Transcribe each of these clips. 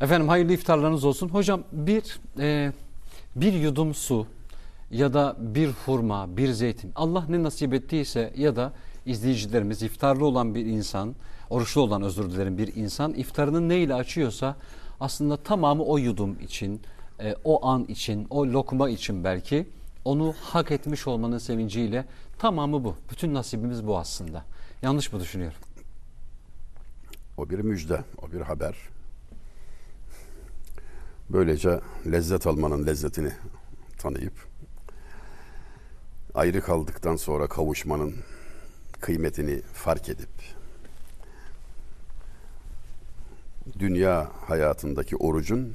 Efendim hayırlı iftarlarınız olsun. Hocam bir e, bir yudum su ya da bir hurma, bir zeytin Allah ne nasip ettiyse ya da izleyicilerimiz iftarlı olan bir insan, oruçlu olan özür dilerim bir insan iftarını neyle açıyorsa aslında tamamı o yudum için, e, o an için, o lokma için belki onu hak etmiş olmanın sevinciyle tamamı bu. Bütün nasibimiz bu aslında. Yanlış mı düşünüyorum? O bir müjde, o bir haber. Böylece lezzet almanın lezzetini tanıyıp ayrı kaldıktan sonra kavuşmanın kıymetini fark edip dünya hayatındaki orucun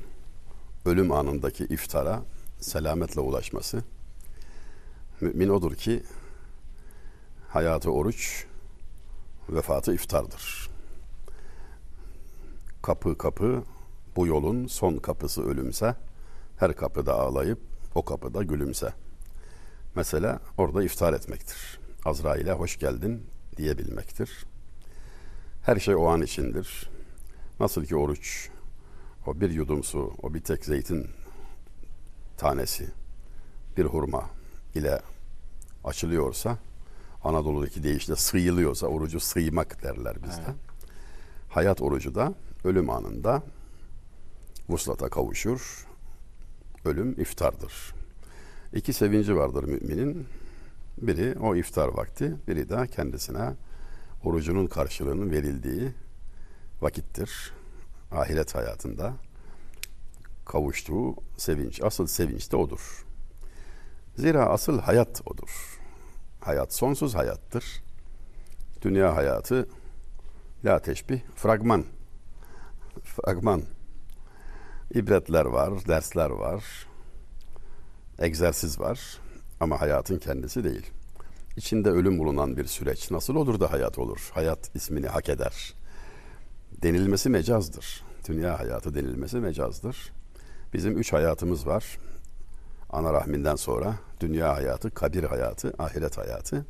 ölüm anındaki iftara selametle ulaşması mümin odur ki hayatı oruç vefatı iftardır. Kapı kapı bu yolun son kapısı ölümse her kapıda ağlayıp o kapıda gülümse. Mesela orada iftar etmektir. Azrail'e hoş geldin diyebilmektir. Her şey o an içindir. Nasıl ki oruç, o bir yudum su, o bir tek zeytin tanesi, bir hurma ile açılıyorsa, Anadolu'daki deyişle sıyılıyorsa, orucu sıymak derler bizde. Evet. Hayat orucu da ölüm anında vuslata kavuşur. Ölüm iftardır. İki sevinci vardır müminin. Biri o iftar vakti, biri de kendisine orucunun karşılığının verildiği vakittir. Ahiret hayatında kavuştuğu sevinç. Asıl sevinç de odur. Zira asıl hayat odur. Hayat sonsuz hayattır. Dünya hayatı la teşbih fragman. Fragman. İbretler var, dersler var, egzersiz var ama hayatın kendisi değil. İçinde ölüm bulunan bir süreç nasıl olur da hayat olur? Hayat ismini hak eder. Denilmesi mecazdır. Dünya hayatı denilmesi mecazdır. Bizim üç hayatımız var. Ana rahminden sonra dünya hayatı, kabir hayatı, ahiret hayatı.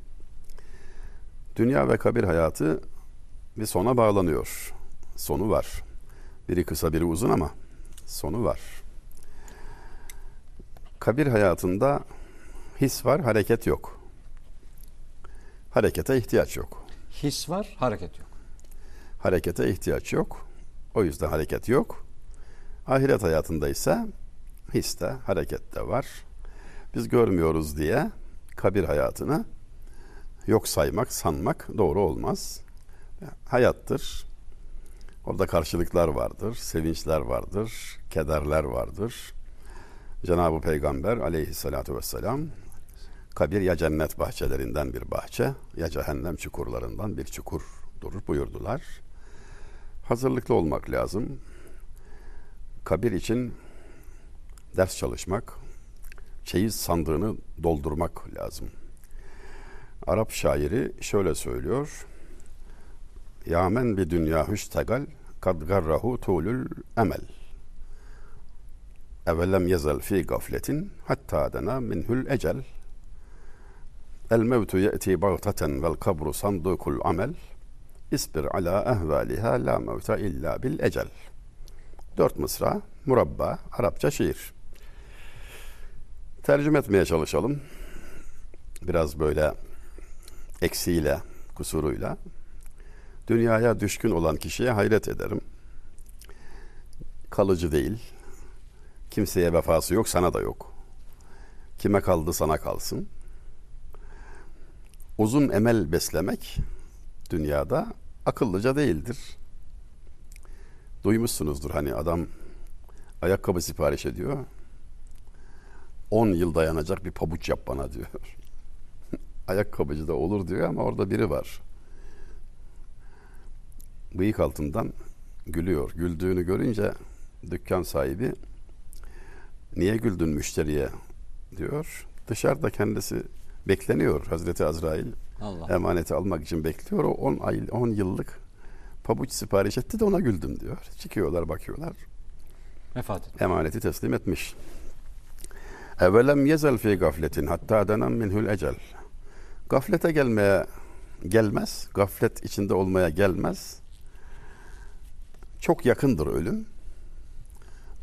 Dünya ve kabir hayatı bir sona bağlanıyor. Sonu var. Biri kısa biri uzun ama sonu var. Kabir hayatında his var, hareket yok. Harekete ihtiyaç yok. His var, hareket yok. Harekete ihtiyaç yok. O yüzden hareket yok. Ahiret hayatında ise his de, hareket de var. Biz görmüyoruz diye kabir hayatını yok saymak, sanmak doğru olmaz. Hayattır. Orada karşılıklar vardır, sevinçler vardır, kederler vardır. Cenab-ı Peygamber aleyhissalatu vesselam kabir ya cennet bahçelerinden bir bahçe ya cehennem çukurlarından bir çukur durur buyurdular. Hazırlıklı olmak lazım. Kabir için ders çalışmak, çeyiz sandığını doldurmak lazım. Arap şairi şöyle söylüyor. Ya men bi dünya hüstegal kad garrahu tulul emel. Evelem yezel fi gafletin hatta dena minhul ecel. El mevtu ye'ti bagtaten vel kabru sandukul amel. İsbir ala ehvaliha la mevta illa bil ecel. Dört mısra, murabba, Arapça şiir. Tercüme etmeye çalışalım. Biraz böyle eksiğiyle, kusuruyla. Dünyaya düşkün olan kişiye hayret ederim. Kalıcı değil. Kimseye vefası yok, sana da yok. Kime kaldı sana kalsın. Uzun emel beslemek dünyada akıllıca değildir. Duymuşsunuzdur hani adam ayakkabı sipariş ediyor. 10 yıl dayanacak bir pabuç yap bana diyor. Ayakkabıcı da olur diyor ama orada biri var bıyık altından gülüyor. Güldüğünü görünce dükkan sahibi niye güldün müşteriye diyor. Dışarıda kendisi bekleniyor Hazreti Azrail. Allah. Emaneti almak için bekliyor. O 10 ay 10 yıllık pabuç sipariş etti de ona güldüm diyor. Çıkıyorlar bakıyorlar. Vefat etmiş. Emaneti teslim etmiş. Evelem yezel fi gafletin hatta denem minhul ecel. Gaflete gelmeye gelmez. Gaflet içinde olmaya gelmez. Çok yakındır ölüm.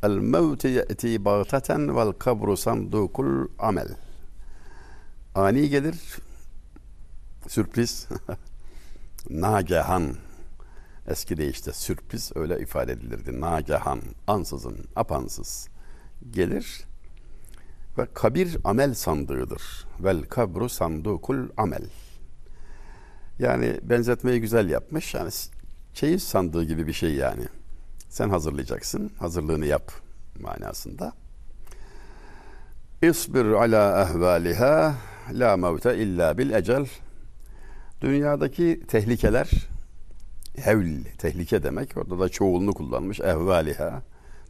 El mevte ye'ti bagtaten vel kabru sandukul amel. Ani gelir, sürpriz, nagehan. Eski deyişte sürpriz öyle ifade edilirdi. Nagehan, ansızın, apansız gelir ve kabir amel sandığıdır. Vel kabru sandukul amel. Yani benzetmeyi güzel yapmış. Yani çeyiz sandığı gibi bir şey yani. Sen hazırlayacaksın. Hazırlığını yap manasında. İsbir ala ehvaliha la mevte illa bil ecel. Dünyadaki tehlikeler hevl, tehlike demek. Orada da çoğulunu kullanmış. Ehvaliha.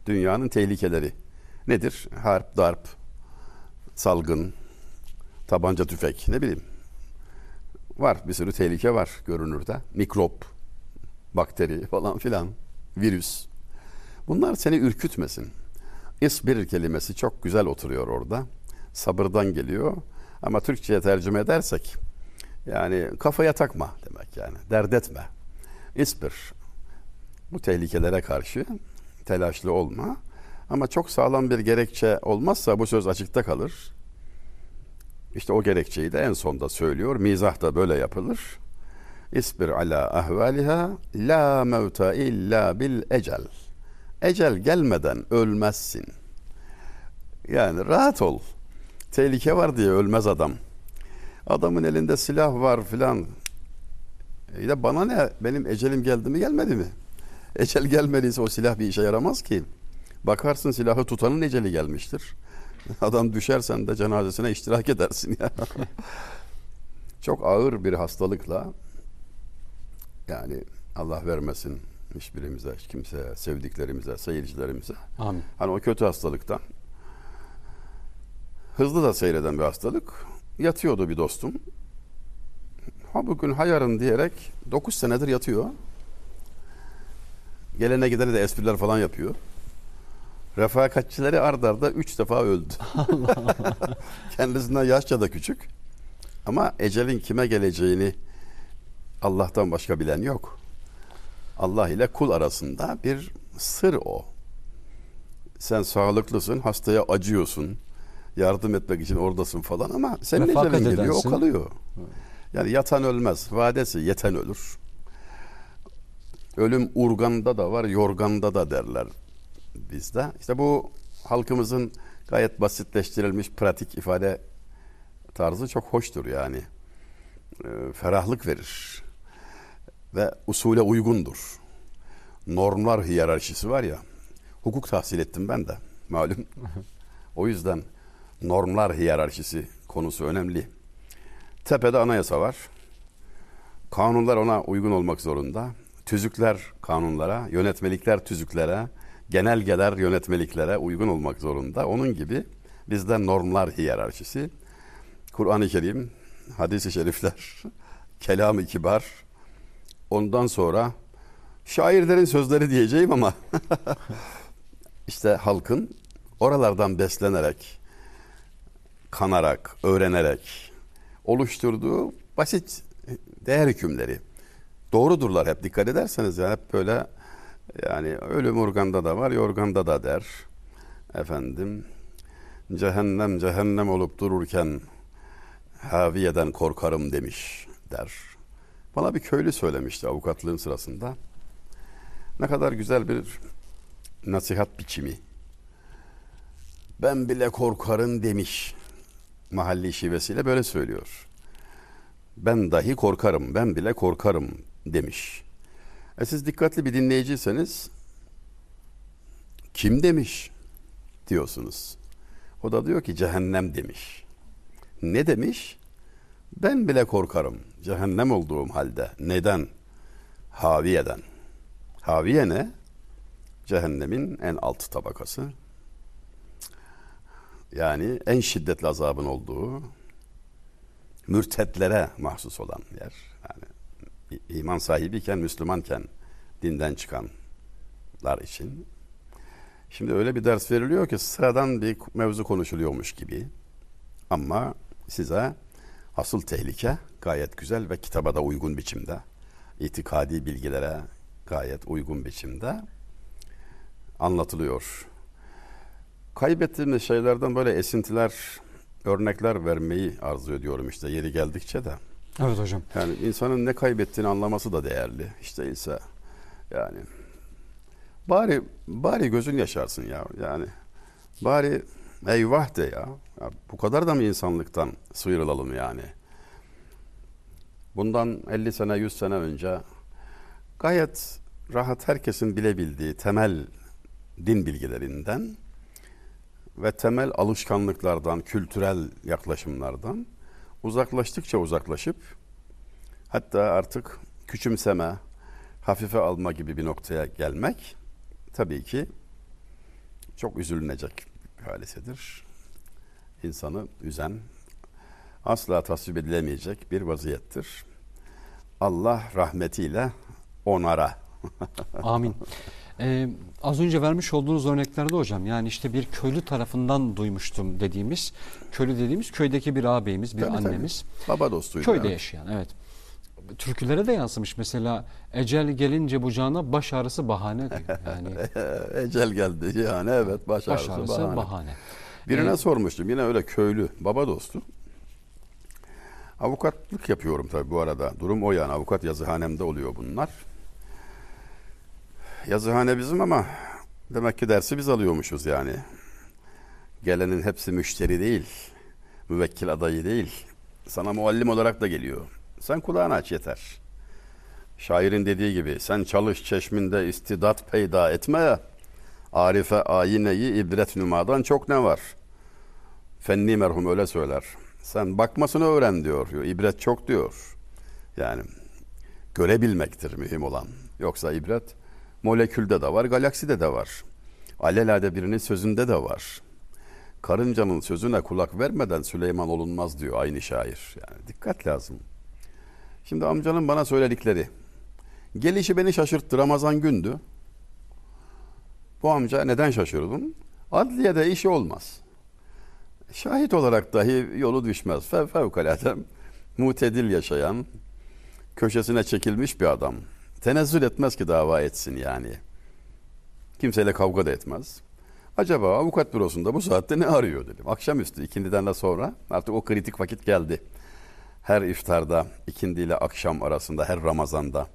Dünyanın tehlikeleri. Nedir? Harp, darp, salgın, tabanca tüfek ne bileyim. Var bir sürü tehlike var görünürde. Mikrop, bakteri falan filan, virüs. Bunlar seni ürkütmesin. İsbir kelimesi çok güzel oturuyor orada. Sabırdan geliyor. Ama Türkçe'ye tercüme edersek yani kafaya takma demek yani. Dert etme. İsbir. Bu tehlikelere karşı telaşlı olma. Ama çok sağlam bir gerekçe olmazsa bu söz açıkta kalır. İşte o gerekçeyi de en sonda söylüyor. Mizah da böyle yapılır. İsbir ala ahvaliha la mevta illa bil ecel. Ecel gelmeden ölmezsin. Yani rahat ol. Tehlike var diye ölmez adam. Adamın elinde silah var filan. E de bana ne? Benim ecelim geldi mi gelmedi mi? Ecel gelmediyse o silah bir işe yaramaz ki. Bakarsın silahı tutanın eceli gelmiştir. Adam düşersen de cenazesine iştirak edersin ya. Çok ağır bir hastalıkla yani Allah vermesin hiçbirimize, hiç kimseye, sevdiklerimize, seyircilerimize. Amin. Hani o kötü hastalıktan hızlı da seyreden bir hastalık. Yatıyordu bir dostum. Ha bugün hayarın diyerek 9 senedir yatıyor. Gelene gidene de espriler falan yapıyor. Refakatçileri ard arda 3 defa öldü. Kendisinden yaşça da küçük. Ama ecelin kime geleceğini Allah'tan başka bilen yok. Allah ile kul arasında bir sır o. Sen sağlıklısın, hastaya acıyorsun. Yardım etmek için oradasın falan ama senin ecelin geliyor, edersin. o kalıyor. Yani yatan ölmez, vadesi yeten ölür. Ölüm urganda da var, yorganda da derler bizde. İşte bu halkımızın gayet basitleştirilmiş pratik ifade tarzı çok hoştur yani. Ee, ferahlık verir. Ve usule uygundur. Normlar hiyerarşisi var ya. Hukuk tahsil ettim ben de malum. O yüzden normlar hiyerarşisi konusu önemli. Tepede anayasa var. Kanunlar ona uygun olmak zorunda. Tüzükler kanunlara, yönetmelikler tüzüklere, genelgeler yönetmeliklere uygun olmak zorunda. Onun gibi bizde normlar hiyerarşisi. Kur'an-ı Kerim, hadis-i şerifler, kelam-ı kibar. Ondan sonra şairlerin sözleri diyeceğim ama işte halkın oralardan beslenerek, kanarak, öğrenerek oluşturduğu basit değer hükümleri. Doğrudurlar hep dikkat ederseniz ya hep böyle yani ölüm organda da var, yorganda da der. Efendim cehennem cehennem olup dururken haviyeden korkarım demiş der. Bana bir köylü söylemişti avukatlığın sırasında. Ne kadar güzel bir nasihat biçimi. Ben bile korkarım demiş. Mahalli şivesiyle böyle söylüyor. Ben dahi korkarım, ben bile korkarım demiş. E siz dikkatli bir dinleyiciyseniz kim demiş diyorsunuz. O da diyor ki cehennem demiş. Ne demiş? Ben bile korkarım cehennem olduğum halde. Neden? Haviyeden. Haviye ne? Cehennemin en alt tabakası. Yani en şiddetli azabın olduğu mürtetlere mahsus olan yer. Yani iman sahibiyken, Müslümanken dinden çıkanlar için. Şimdi öyle bir ders veriliyor ki sıradan bir mevzu konuşuluyormuş gibi. Ama size asıl tehlike gayet güzel ve kitaba da uygun biçimde, itikadi bilgilere gayet uygun biçimde anlatılıyor. kaybettiğimiz şeylerden böyle esintiler, örnekler vermeyi arzu ediyorum işte yeri geldikçe de. Evet hocam. Yani insanın ne kaybettiğini anlaması da değerli. İşte ise yani bari bari gözün yaşarsın ya. Yani bari eyvah de ya. ya bu kadar da mı insanlıktan sıyrılalım yani? Bundan 50 sene 100 sene önce gayet rahat herkesin bilebildiği temel din bilgilerinden ve temel alışkanlıklardan, kültürel yaklaşımlardan uzaklaştıkça uzaklaşıp hatta artık küçümseme, hafife alma gibi bir noktaya gelmek tabii ki çok üzülünecek bir hadisedir. İnsanı üzen, asla tasvip edilemeyecek bir vaziyettir. Allah rahmetiyle onara. Amin. Ee, az önce vermiş olduğunuz örneklerde hocam yani işte bir köylü tarafından duymuştum dediğimiz köylü dediğimiz köydeki bir ağabeyimiz bir Tabii, tabii. annemiz Baba dostuydu. köyde yani. yaşayan evet türkülere de yansımış mesela ecel gelince bucağına baş ağrısı bahane diyor yani Ecel geldi yani evet baş baş ağrısı, ağrısı bahane. bahane. Birine Ee, sormuştum yine öyle köylü baba dostu. Avukatlık yapıyorum tabii bu arada. Durum o yani avukat yazıhanemde oluyor bunlar. Yazıhane bizim ama demek ki dersi biz alıyormuşuz yani. Gelenin hepsi müşteri değil. Müvekkil adayı değil. Sana muallim olarak da geliyor. Sen kulağını aç yeter. Şairin dediği gibi sen çalış çeşminde istidat peyda etme ya. Arife ayineyi ibret nümadan çok ne var? Fenni merhum öyle söyler. Sen bakmasını öğren diyor. İbret çok diyor. Yani görebilmektir mühim olan. Yoksa ibret molekülde de var, galakside de var. Alelade birinin sözünde de var. Karıncanın sözüne kulak vermeden Süleyman olunmaz diyor aynı şair. Yani dikkat lazım. Şimdi amcanın bana söyledikleri. Gelişi beni şaşırttı. Ramazan gündü. Bu amca neden şaşırdım? Adliyede işi olmaz. Şahit olarak dahi yolu düşmez. Fev fevkalade mutedil yaşayan, köşesine çekilmiş bir adam. Tenezzül etmez ki dava etsin yani. Kimseyle kavga da etmez. Acaba avukat bürosunda bu saatte ne arıyor dedim. Akşamüstü ikindiden de sonra artık o kritik vakit geldi. Her iftarda ikindi ile akşam arasında her Ramazan'da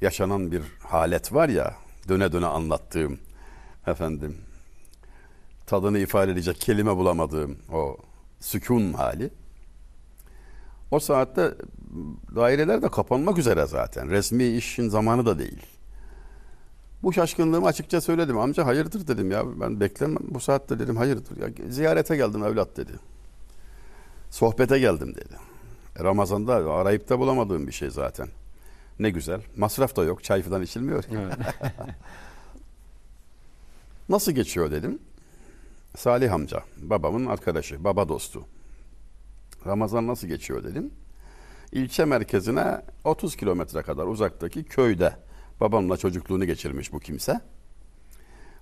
yaşanan bir halet var ya döne döne anlattığım efendim tadını ifade edecek kelime bulamadığım o sükun hali. O saatte daireler de kapanmak üzere zaten. Resmi işin zamanı da değil. Bu şaşkınlığımı açıkça söyledim. Amca hayırdır dedim ya. Ben beklemem bu saatte dedim hayırdır. Ya, ziyarete geldim evlat dedi. Sohbete geldim dedi. Ramazan'da arayıp da bulamadığım bir şey zaten. Ne güzel. Masraf da yok. Çay falan içilmiyor. Evet. Nasıl geçiyor dedim. Salih amca, babamın arkadaşı, baba dostu. Ramazan nasıl geçiyor dedim. İlçe merkezine 30 kilometre kadar uzaktaki köyde babamla çocukluğunu geçirmiş bu kimse.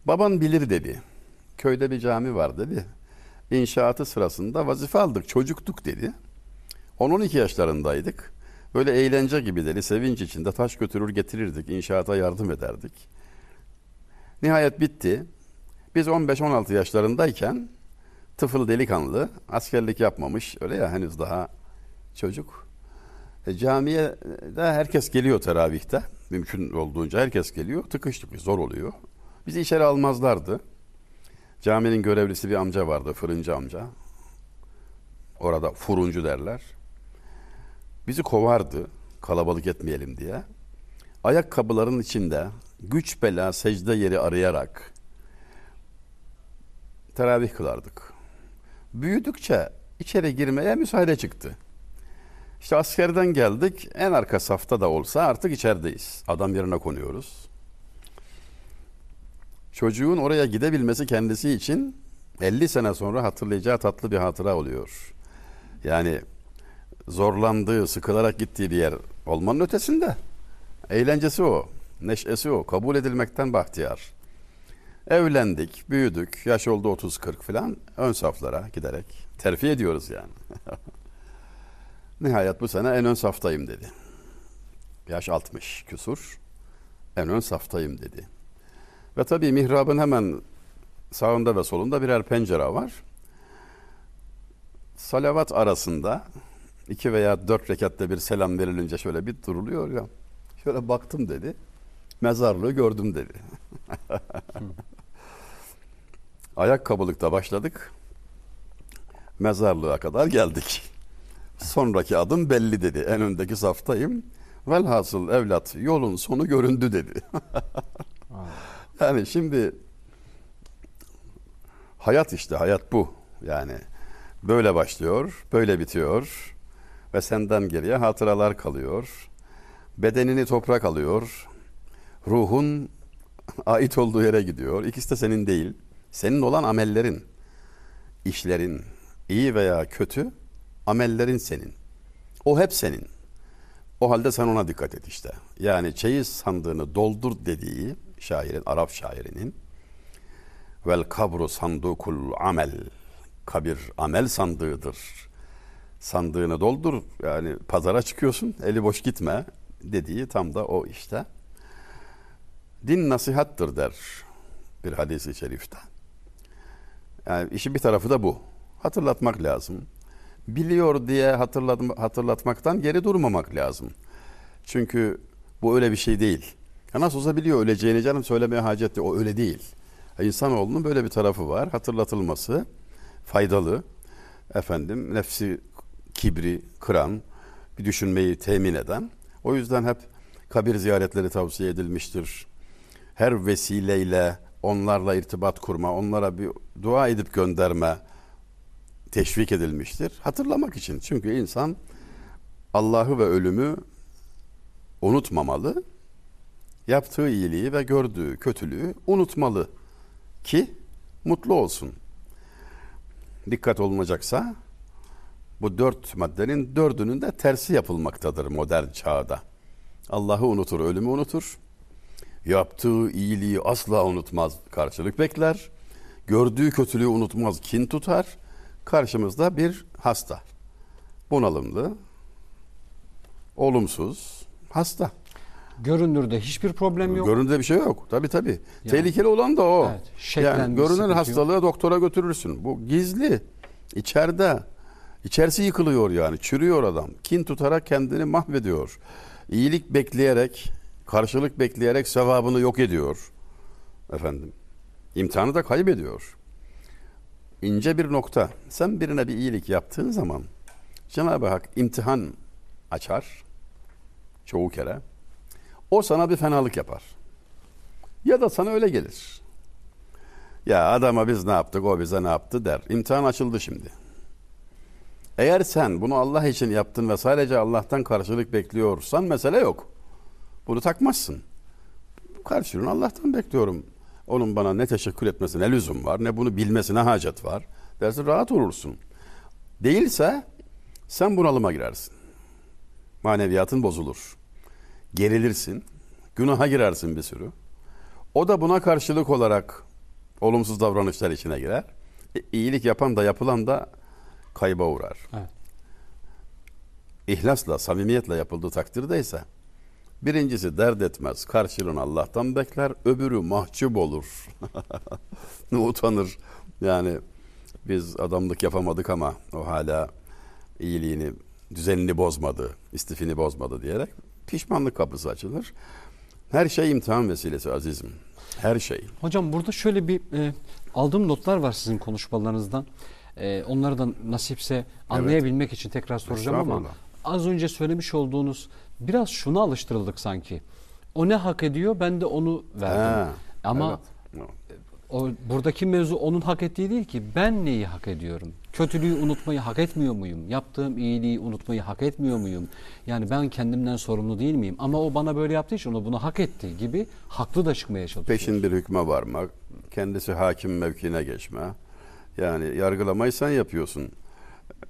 Baban bilir dedi. Köyde bir cami var dedi. İnşaatı sırasında vazife aldık, çocuktuk dedi. 10-12 yaşlarındaydık. Böyle eğlence gibi dedi, sevinç içinde taş götürür getirirdik, inşaata yardım ederdik. Nihayet bitti. Biz 15-16 yaşlarındayken tıfıl delikanlı, askerlik yapmamış, öyle ya henüz daha çocuk. E, camiye de herkes geliyor teravihte. Mümkün olduğunca herkes geliyor. Tıkış tıkış zor oluyor. Bizi içeri almazlardı. Caminin görevlisi bir amca vardı, fırıncı amca. Orada furuncu derler. Bizi kovardı kalabalık etmeyelim diye. Ayakkabıların içinde güç bela secde yeri arayarak teravih kılardık. Büyüdükçe içeri girmeye müsaade çıktı. İşte askerden geldik. En arka safta da olsa artık içerideyiz. Adam yerine konuyoruz. Çocuğun oraya gidebilmesi kendisi için 50 sene sonra hatırlayacağı tatlı bir hatıra oluyor. Yani zorlandığı, sıkılarak gittiği bir yer olmanın ötesinde. Eğlencesi o, neşesi o, kabul edilmekten bahtiyar. Evlendik, büyüdük, yaş oldu 30-40 falan ön saflara giderek terfi ediyoruz yani. Nihayet bu sene en ön saftayım dedi. Yaş 60 küsur. En ön saftayım dedi. Ve tabii mihrabın hemen sağında ve solunda birer pencere var. Salavat arasında iki veya dört rekatta bir selam verilince şöyle bir duruluyor ya. Şöyle baktım dedi. Mezarlığı gördüm dedi. Ayakkabılıkta başladık. Mezarlığa kadar geldik. Sonraki adım belli dedi. En öndeki saftayım. Velhasıl evlat yolun sonu göründü dedi. yani şimdi hayat işte hayat bu. Yani böyle başlıyor, böyle bitiyor ve senden geriye hatıralar kalıyor. Bedenini toprak alıyor. Ruhun ait olduğu yere gidiyor. İkisi de senin değil. Senin olan amellerin, işlerin, iyi veya kötü amellerin senin. O hep senin. O halde sen ona dikkat et işte. Yani çeyiz sandığını doldur dediği şairin, Arap şairinin vel kabru sandukul amel kabir amel sandığıdır. Sandığını doldur yani pazara çıkıyorsun eli boş gitme dediği tam da o işte. Din nasihattır der bir hadisi şerifte. Yani işin bir tarafı da bu. Hatırlatmak lazım. Biliyor diye hatırlatma, hatırlatmaktan geri durmamak lazım. Çünkü bu öyle bir şey değil. Ya nasıl olsa biliyor öleceğini canım söylemeye hacet. O öyle değil. İnsanoğlunun böyle bir tarafı var. Hatırlatılması faydalı. Efendim nefsi kibri kıran, bir düşünmeyi temin eden. O yüzden hep kabir ziyaretleri tavsiye edilmiştir. Her vesileyle onlarla irtibat kurma, onlara bir dua edip gönderme teşvik edilmiştir. Hatırlamak için. Çünkü insan Allah'ı ve ölümü unutmamalı. Yaptığı iyiliği ve gördüğü kötülüğü unutmalı ki mutlu olsun. Dikkat olunacaksa bu dört maddenin dördünün de tersi yapılmaktadır modern çağda. Allah'ı unutur, ölümü unutur. Yaptığı iyiliği asla unutmaz, karşılık bekler. Gördüğü kötülüğü unutmaz, kin tutar. Karşımızda bir hasta. Bunalımlı, olumsuz, hasta. Görünürde hiçbir problem yok. Görünürde bir şey yok. Tabii tabii. Yani, Tehlikeli olan da o. Evet, yani görünen hastalığı yok. doktora götürürsün. Bu gizli. İçeride. İçerisi yıkılıyor yani. Çürüyor adam. Kin tutarak kendini mahvediyor. İyilik bekleyerek, karşılık bekleyerek sevabını yok ediyor. Efendim. İmtihanı da kaybediyor. İnce bir nokta. Sen birine bir iyilik yaptığın zaman Cenab-ı Hak imtihan açar. Çoğu kere. O sana bir fenalık yapar. Ya da sana öyle gelir. Ya adama biz ne yaptık, o bize ne yaptı der. İmtihan açıldı şimdi. Eğer sen bunu Allah için yaptın ve sadece Allah'tan karşılık bekliyorsan mesele yok. Bunu takmazsın. Karşılığını Allah'tan bekliyorum. Onun bana ne teşekkür etmesi ne lüzum var, ne bunu bilmesine hacet var. Dersin rahat olursun. Değilse sen bunalıma girersin. Maneviyatın bozulur gerilirsin, günaha girersin bir sürü. O da buna karşılık olarak olumsuz davranışlar içine girer. E, iyilik yapan da yapılan da kayba uğrar. Evet. İhlasla, samimiyetle yapıldığı takdirde ise birincisi dert etmez, karşılığını Allah'tan bekler, öbürü mahcup olur. utanır. Yani biz adamlık yapamadık ama o hala iyiliğini, düzenini bozmadı, istifini bozmadı diyerek pişmanlık kapısı açılır. Her şey imtihan vesilesi azizim. Her şey. Hocam burada şöyle bir e, aldığım notlar var sizin konuşmalarınızdan. E, onları da nasipse anlayabilmek evet. için tekrar soracağım ama az önce söylemiş olduğunuz biraz şuna alıştırıldık sanki. O ne hak ediyor ben de onu verdim. Ha, ama evet o buradaki mevzu onun hak ettiği değil ki ben neyi hak ediyorum? Kötülüğü unutmayı hak etmiyor muyum? Yaptığım iyiliği unutmayı hak etmiyor muyum? Yani ben kendimden sorumlu değil miyim? Ama o bana böyle yaptığı için o bunu hak etti gibi haklı da çıkmaya çalışıyor. Peşin bir hükme varmak, kendisi hakim mevkine geçme. Yani yargılamayı sen yapıyorsun.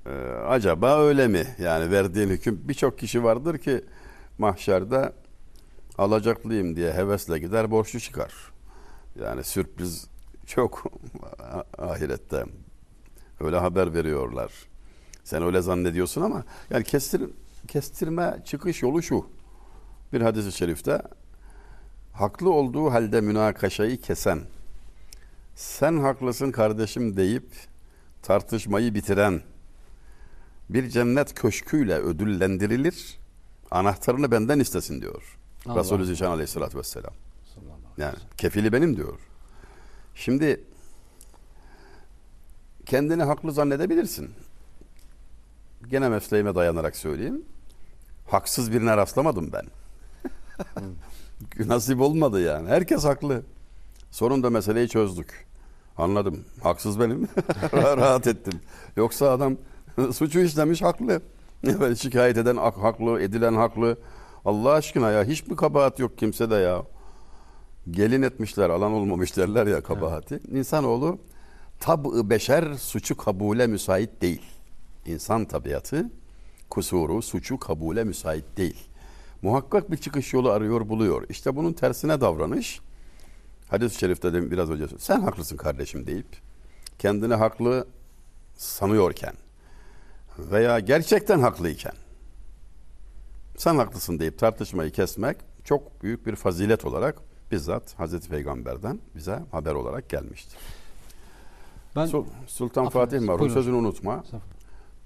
Ee, acaba öyle mi? Yani verdiğin hüküm birçok kişi vardır ki mahşerde alacaklıyım diye hevesle gider borçlu çıkar. Yani sürpriz çok ahirette. Öyle haber veriyorlar. Sen öyle zannediyorsun ama yani kestir, kestirme çıkış yolu şu. Bir hadis-i şerifte haklı olduğu halde münakaşayı kesen, Sen haklısın kardeşim deyip tartışmayı bitiren bir cennet köşküyle ödüllendirilir. Anahtarını benden istesin diyor. Allah. Resulü Zişan Aleyhisselatü Vesselam. Yani kefili benim diyor. Şimdi kendini haklı zannedebilirsin. Gene mesleğime dayanarak söyleyeyim. Haksız birine rastlamadım ben. Nasip olmadı yani. Herkes haklı. Sonunda meseleyi çözdük. Anladım. Haksız benim. Rahat ettim. Yoksa adam suçu işlemiş haklı. Evet, şikayet eden hak- haklı, edilen haklı. Allah aşkına ya hiç mi kabahat yok kimse de ya? Gelin etmişler, alan olmamış derler ya kabahati. İnsanoğlu tab-ı beşer suçu kabule müsait değil. İnsan tabiatı kusuru, suçu kabule müsait değil. Muhakkak bir çıkış yolu arıyor, buluyor. İşte bunun tersine davranış hadis-i şerifte de biraz önce sen haklısın kardeşim deyip kendini haklı sanıyorken veya gerçekten haklıyken sen haklısın deyip tartışmayı kesmek çok büyük bir fazilet olarak bizzat Hazreti Peygamber'den bize haber olarak gelmiştir. Ben Sul- Sultan Fatih buyurun. sözünü unutma.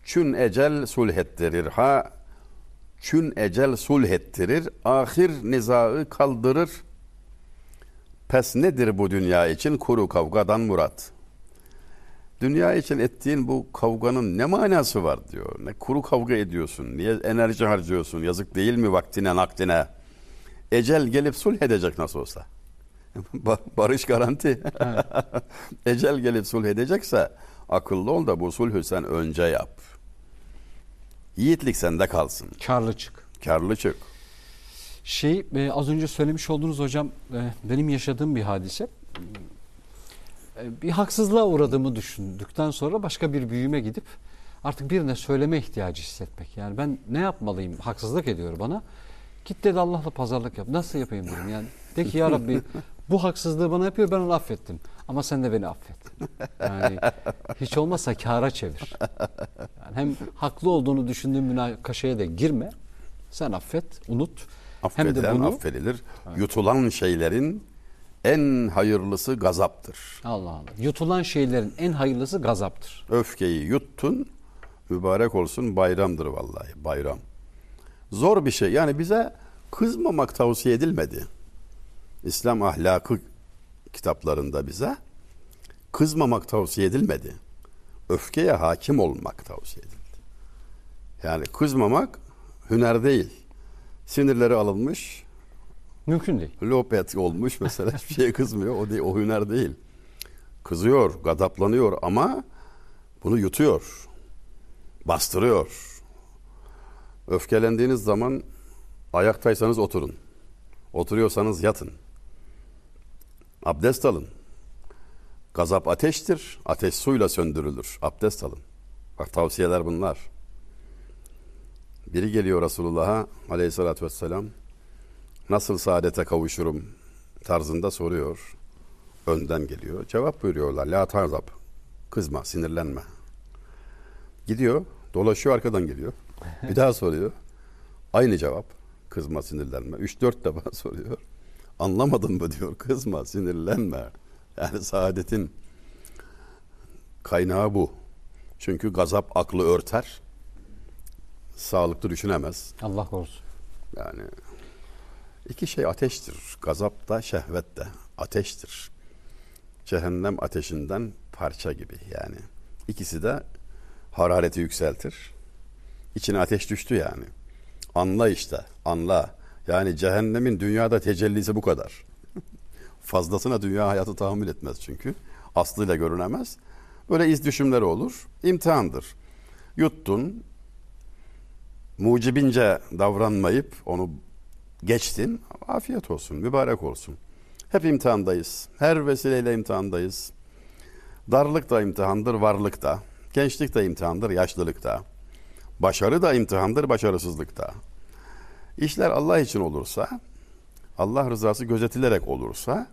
Çün ecel sulhettirir ha çün ecel sulhettirir ahir nizaı kaldırır pes nedir bu dünya için? Kuru kavgadan murat. Dünya için ettiğin bu kavganın ne manası var diyor. Ne kuru kavga ediyorsun niye enerji harcıyorsun? Yazık değil mi vaktine nakdine ecel gelip sulh edecek nasıl olsa. Ba- barış garanti. Ecel gelip sulh edecekse akıllı ol da bu sulhü sen önce yap. Yiğitlik sende kalsın. Karlı çık. karlı çık Şey e, az önce söylemiş olduğunuz hocam e, benim yaşadığım bir hadise. E, bir haksızlığa uğradığımı düşündükten sonra başka bir büyüme gidip artık birine söyleme ihtiyacı hissetmek. Yani ben ne yapmalıyım? Haksızlık ediyor bana. Git dedi Allah'la pazarlık yap. Nasıl yapayım dedim. Yani de ki ya Rabbi bu haksızlığı bana yapıyor ben onu affettim. Ama sen de beni affet. Yani hiç olmazsa kâra çevir. Yani hem haklı olduğunu düşündüğün münakaşaya da girme. Sen affet, unut. Hem de affedilen bunu affedilir. Yutulan şeylerin en hayırlısı gazaptır. Allah Allah. Yutulan şeylerin en hayırlısı gazaptır. öfkeyi yuttun mübarek olsun bayramdır vallahi bayram. Zor bir şey. Yani bize kızmamak tavsiye edilmedi. İslam ahlakı kitaplarında bize kızmamak tavsiye edilmedi. Öfkeye hakim olmak tavsiye edildi. Yani kızmamak hüner değil sinirleri alınmış. Mümkün değil. lopet olmuş mesela hiçbir şeye kızmıyor. O değil o hüner değil. Kızıyor gadaplanıyor ama bunu yutuyor bastırıyor. Öfkelendiğiniz zaman ayaktaysanız oturun. Oturuyorsanız yatın. Abdest alın. Gazap ateştir ateş suyla söndürülür. Abdest alın. Bak tavsiyeler bunlar biri geliyor Resulullah'a aleyhissalatü vesselam nasıl saadete kavuşurum tarzında soruyor. Önden geliyor. Cevap buyuruyorlar. La tarzap. Kızma, sinirlenme. Gidiyor, dolaşıyor arkadan geliyor. Bir daha soruyor. Aynı cevap. Kızma, sinirlenme. Üç dört defa soruyor. Anlamadın mı diyor. Kızma, sinirlenme. Yani saadetin kaynağı bu. Çünkü gazap aklı örter. Sağlıklı düşünemez. Allah korusun. Yani iki şey ateştir. Gazap da şehvet de ateştir. Cehennem ateşinden parça gibi yani. İkisi de harareti yükseltir. İçine ateş düştü yani. Anla işte, anla. Yani cehennemin dünyada tecellisi bu kadar. Fazlasına dünya hayatı tahammül etmez çünkü. Aslıyla görünemez. Böyle iz düşümleri olur. İmtihandır. Yuttun, mucibince davranmayıp onu geçtin. Afiyet olsun, mübarek olsun. Hep imtihandayız. Her vesileyle imtihandayız. Darlık da imtihandır, varlık da. Gençlik de imtihandır, yaşlılık da. Başarı da imtihandır, başarısızlık da. İşler Allah için olursa, Allah rızası gözetilerek olursa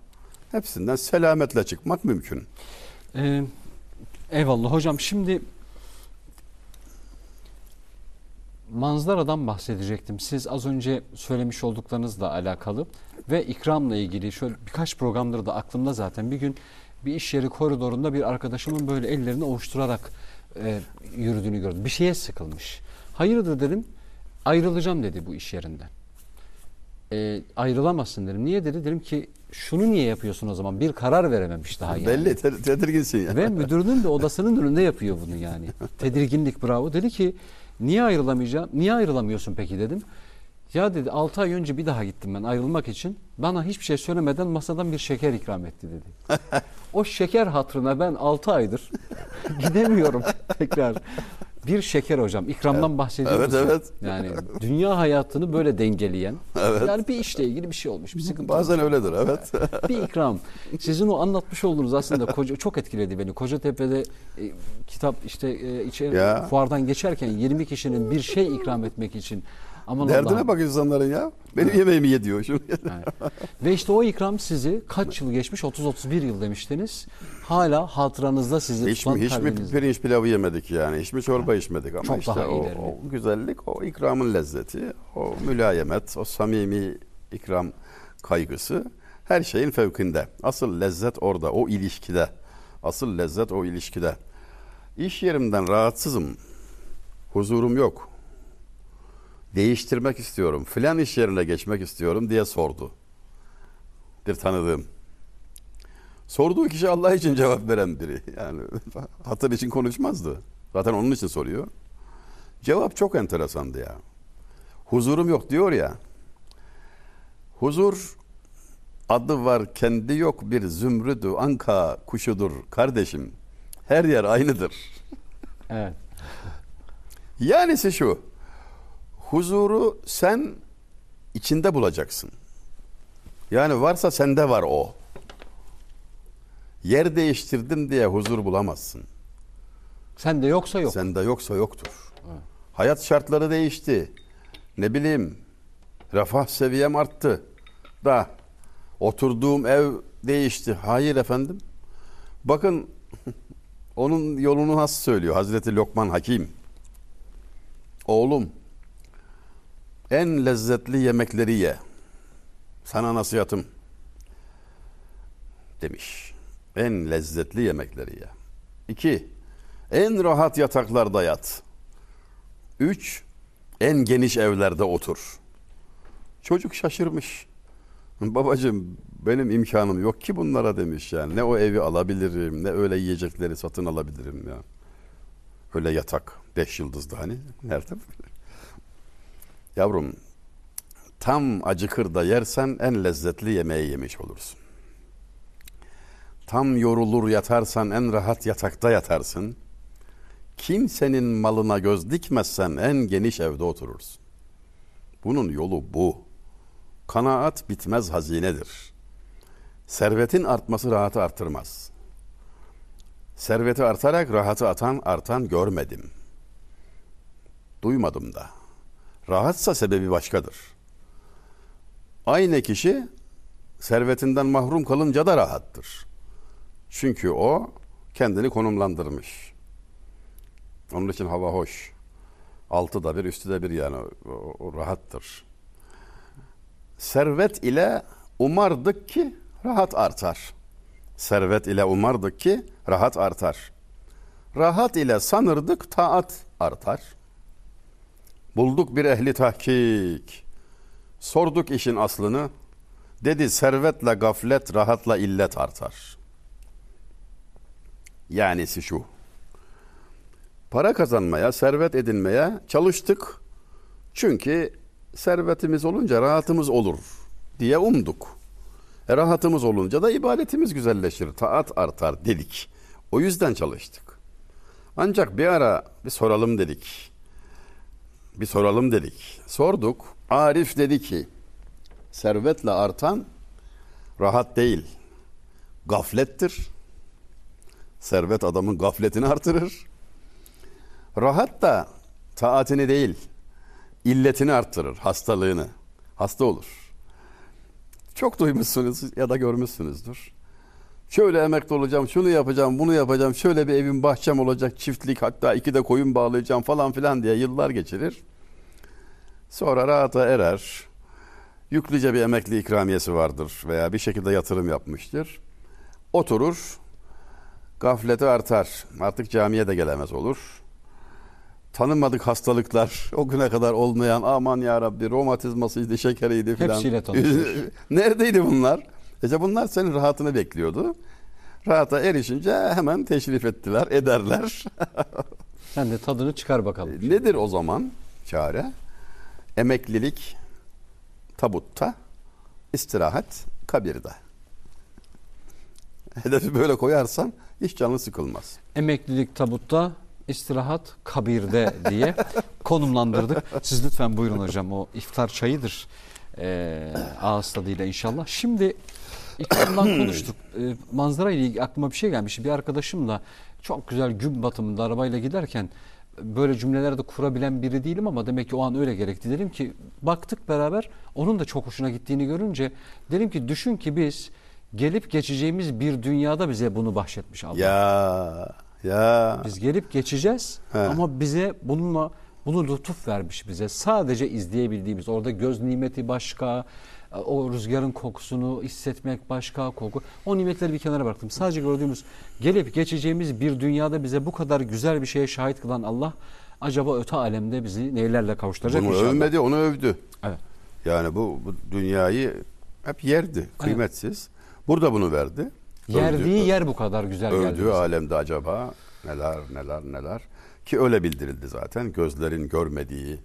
hepsinden selametle çıkmak mümkün. Ee, eyvallah hocam. Şimdi manzaradan bahsedecektim. Siz az önce söylemiş olduklarınızla alakalı ve ikramla ilgili şöyle birkaç programları da aklımda zaten. Bir gün bir iş yeri koridorunda bir arkadaşımın böyle ellerini ovuşturarak e, yürüdüğünü gördüm. Bir şeye sıkılmış. Hayırdır dedim. Ayrılacağım dedi bu iş yerinden. E, ayrılamazsın dedim. Niye dedi? Dedim ki şunu niye yapıyorsun o zaman? Bir karar verememiş daha yani. Belli te- tedirginsin ya. Ve müdürünün de odasının önünde yapıyor bunu yani. Tedirginlik bravo. Dedi ki niye ayrılamayacağım? Niye ayrılamıyorsun peki dedim. Ya dedi 6 ay önce bir daha gittim ben ayrılmak için. Bana hiçbir şey söylemeden masadan bir şeker ikram etti dedi. o şeker hatırına ben 6 aydır gidemiyorum tekrar. Bir şeker hocam ikramdan bahsediyoruz. Evet, evet. Yani dünya hayatını böyle dengeleyen. Evet. Yani bir işle ilgili bir şey olmuş. Bir sıkıntı Bazen öyledir evet. bir ikram. Sizin o anlatmış olduğunuz aslında koca, çok etkiledi beni. Kocatepe'de e, kitap işte e, içeri fuardan geçerken 20 kişinin bir şey ikram etmek için aman Derdine Allah'ım. bak insanların ya. Benim yemeğimi ye diyor şimdi. Yani. Ve işte o ikram sizi kaç yıl geçmiş? 30-31 yıl demiştiniz. Hala hatıranızda sizi Hiç tutan mi, hiç mi kalbinizde. pirinç pilavı yemedik yani. Hiç mi çorba içmedik ama Çok işte daha o, o güzellik, o ikramın lezzeti, o mülayemet, o samimi ikram kaygısı her şeyin fevkinde. Asıl lezzet orada, o ilişkide. Asıl lezzet o ilişkide. İş yerimden rahatsızım. Huzurum yok. Değiştirmek istiyorum. Filan iş yerine geçmek istiyorum diye sordu. Bir tanıdığım. Sorduğu kişi Allah için cevap veren biri. Yani hatır için konuşmazdı. Zaten onun için soruyor. Cevap çok enteresandı ya. Huzurum yok diyor ya. Huzur adı var kendi yok bir zümrüdü anka kuşudur kardeşim. Her yer aynıdır. Evet. Yanisi şu. Huzuru sen içinde bulacaksın. Yani varsa sende var o. Yer değiştirdim diye huzur bulamazsın. Sen de yoksa yok. Sende yoksa yoktur. Hayat şartları değişti. Ne bileyim refah seviyem arttı. Da oturduğum ev değişti. Hayır efendim. Bakın onun yolunu nasıl söylüyor Hazreti Lokman Hakim. Oğlum en lezzetli yemekleri ye. Sana nasihatım demiş. En lezzetli yemekleri ye. İki, en rahat yataklarda yat. Üç, en geniş evlerde otur. Çocuk şaşırmış. Babacığım benim imkanım yok ki bunlara demiş yani. Ne o evi alabilirim ne öyle yiyecekleri satın alabilirim ya. Öyle yatak. Beş yıldızlı hani. Nerede? Yavrum tam acıkır da yersen en lezzetli yemeği yemiş olursun. Tam yorulur yatarsan en rahat yatakta yatarsın. Kimsenin malına göz dikmezsen en geniş evde oturursun. Bunun yolu bu. Kanaat bitmez hazinedir. Servetin artması rahatı artırmaz. Serveti artarak rahatı atan artan görmedim. Duymadım da. Rahatsa sebebi başkadır. Aynı kişi servetinden mahrum kalınca da rahattır. Çünkü o kendini konumlandırmış. Onun için hava hoş. Altı da bir, üstü de bir yani o, o rahattır. Servet ile umardık ki rahat artar. Servet ile umardık ki rahat artar. Rahat ile sanırdık taat artar. Bulduk bir ehli tahkik. Sorduk işin aslını. Dedi servetle gaflet, rahatla illet artar. Yanisi şu. Para kazanmaya, servet edinmeye çalıştık. Çünkü servetimiz olunca rahatımız olur diye umduk. E, rahatımız olunca da ibadetimiz güzelleşir, taat artar dedik. O yüzden çalıştık. Ancak bir ara bir soralım dedik. Bir soralım dedik. Sorduk. Arif dedi ki servetle artan rahat değil. Gaflettir. Servet adamın gafletini artırır. Rahat da taatini değil, illetini arttırır, hastalığını. Hasta olur. Çok duymuşsunuz ya da görmüşsünüzdür. Şöyle emekli olacağım, şunu yapacağım, bunu yapacağım, şöyle bir evim, bahçem olacak, çiftlik, hatta iki de koyun bağlayacağım falan filan diye yıllar geçirir. Sonra rahata erer. Yüklüce bir emekli ikramiyesi vardır veya bir şekilde yatırım yapmıştır. Oturur, Gafleti artar. Artık camiye de gelemez olur. Tanınmadık hastalıklar o güne kadar olmayan aman ya Rabbi romatizmasıydı, şekeriydi filan. Hepsiyle tanışır. Neredeydi bunlar? İşte bunlar senin rahatını bekliyordu. Rahata erişince hemen teşrif ettiler, ederler. Sen de tadını çıkar bakalım. Nedir o zaman çare? Emeklilik tabutta, istirahat kabirde. Hedefi böyle koyarsan hiç canı sıkılmaz. Emeklilik tabutta, istirahat kabirde diye konumlandırdık. Siz lütfen buyurun hocam o iftar çayıdır. Ee, ağız tadıyla inşallah. Şimdi ikramdan konuştuk. Ee, manzara ile ilgili aklıma bir şey gelmiş. Bir arkadaşımla çok güzel gün batımında arabayla giderken böyle cümleler de kurabilen biri değilim ama demek ki o an öyle gerekti. Dedim ki baktık beraber onun da çok hoşuna gittiğini görünce dedim ki düşün ki biz gelip geçeceğimiz bir dünyada bize bunu bahşetmiş Allah. Ya ya Biz gelip geçeceğiz He. ama bize bununla bunu lütuf vermiş bize. Sadece izleyebildiğimiz orada göz nimeti başka, o rüzgarın kokusunu hissetmek başka koku. O nimetleri bir kenara bıraktım. Sadece gördüğümüz gelip geçeceğimiz bir dünyada bize bu kadar güzel bir şeye şahit kılan Allah acaba öte alemde bizi neylerle kavuşturacak bunu inşallah. övmedi onu övdü. Evet. Yani bu, bu dünyayı hep yerdi, kıymetsiz. Burada bunu verdi. Yerdiği Övdü- yer bu kadar güzel geldi. Övdüğü alemde acaba neler neler neler ki öyle bildirildi zaten gözlerin görmediği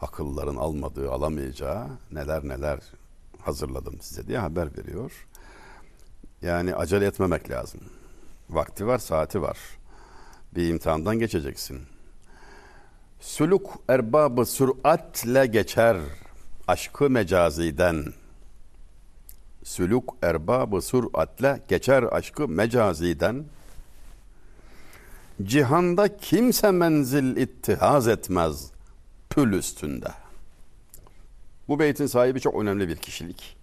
akılların almadığı alamayacağı neler neler hazırladım size diye haber veriyor. Yani acele etmemek lazım. Vakti var, saati var. Bir imtihandan geçeceksin. Sülük erbabı süratle geçer aşkı mecaziden. Sülük erbabı süratle geçer aşkı mecaziden. Cihanda kimse menzil ittihaz etmez pül üstünde. Bu beytin sahibi çok önemli bir kişilik.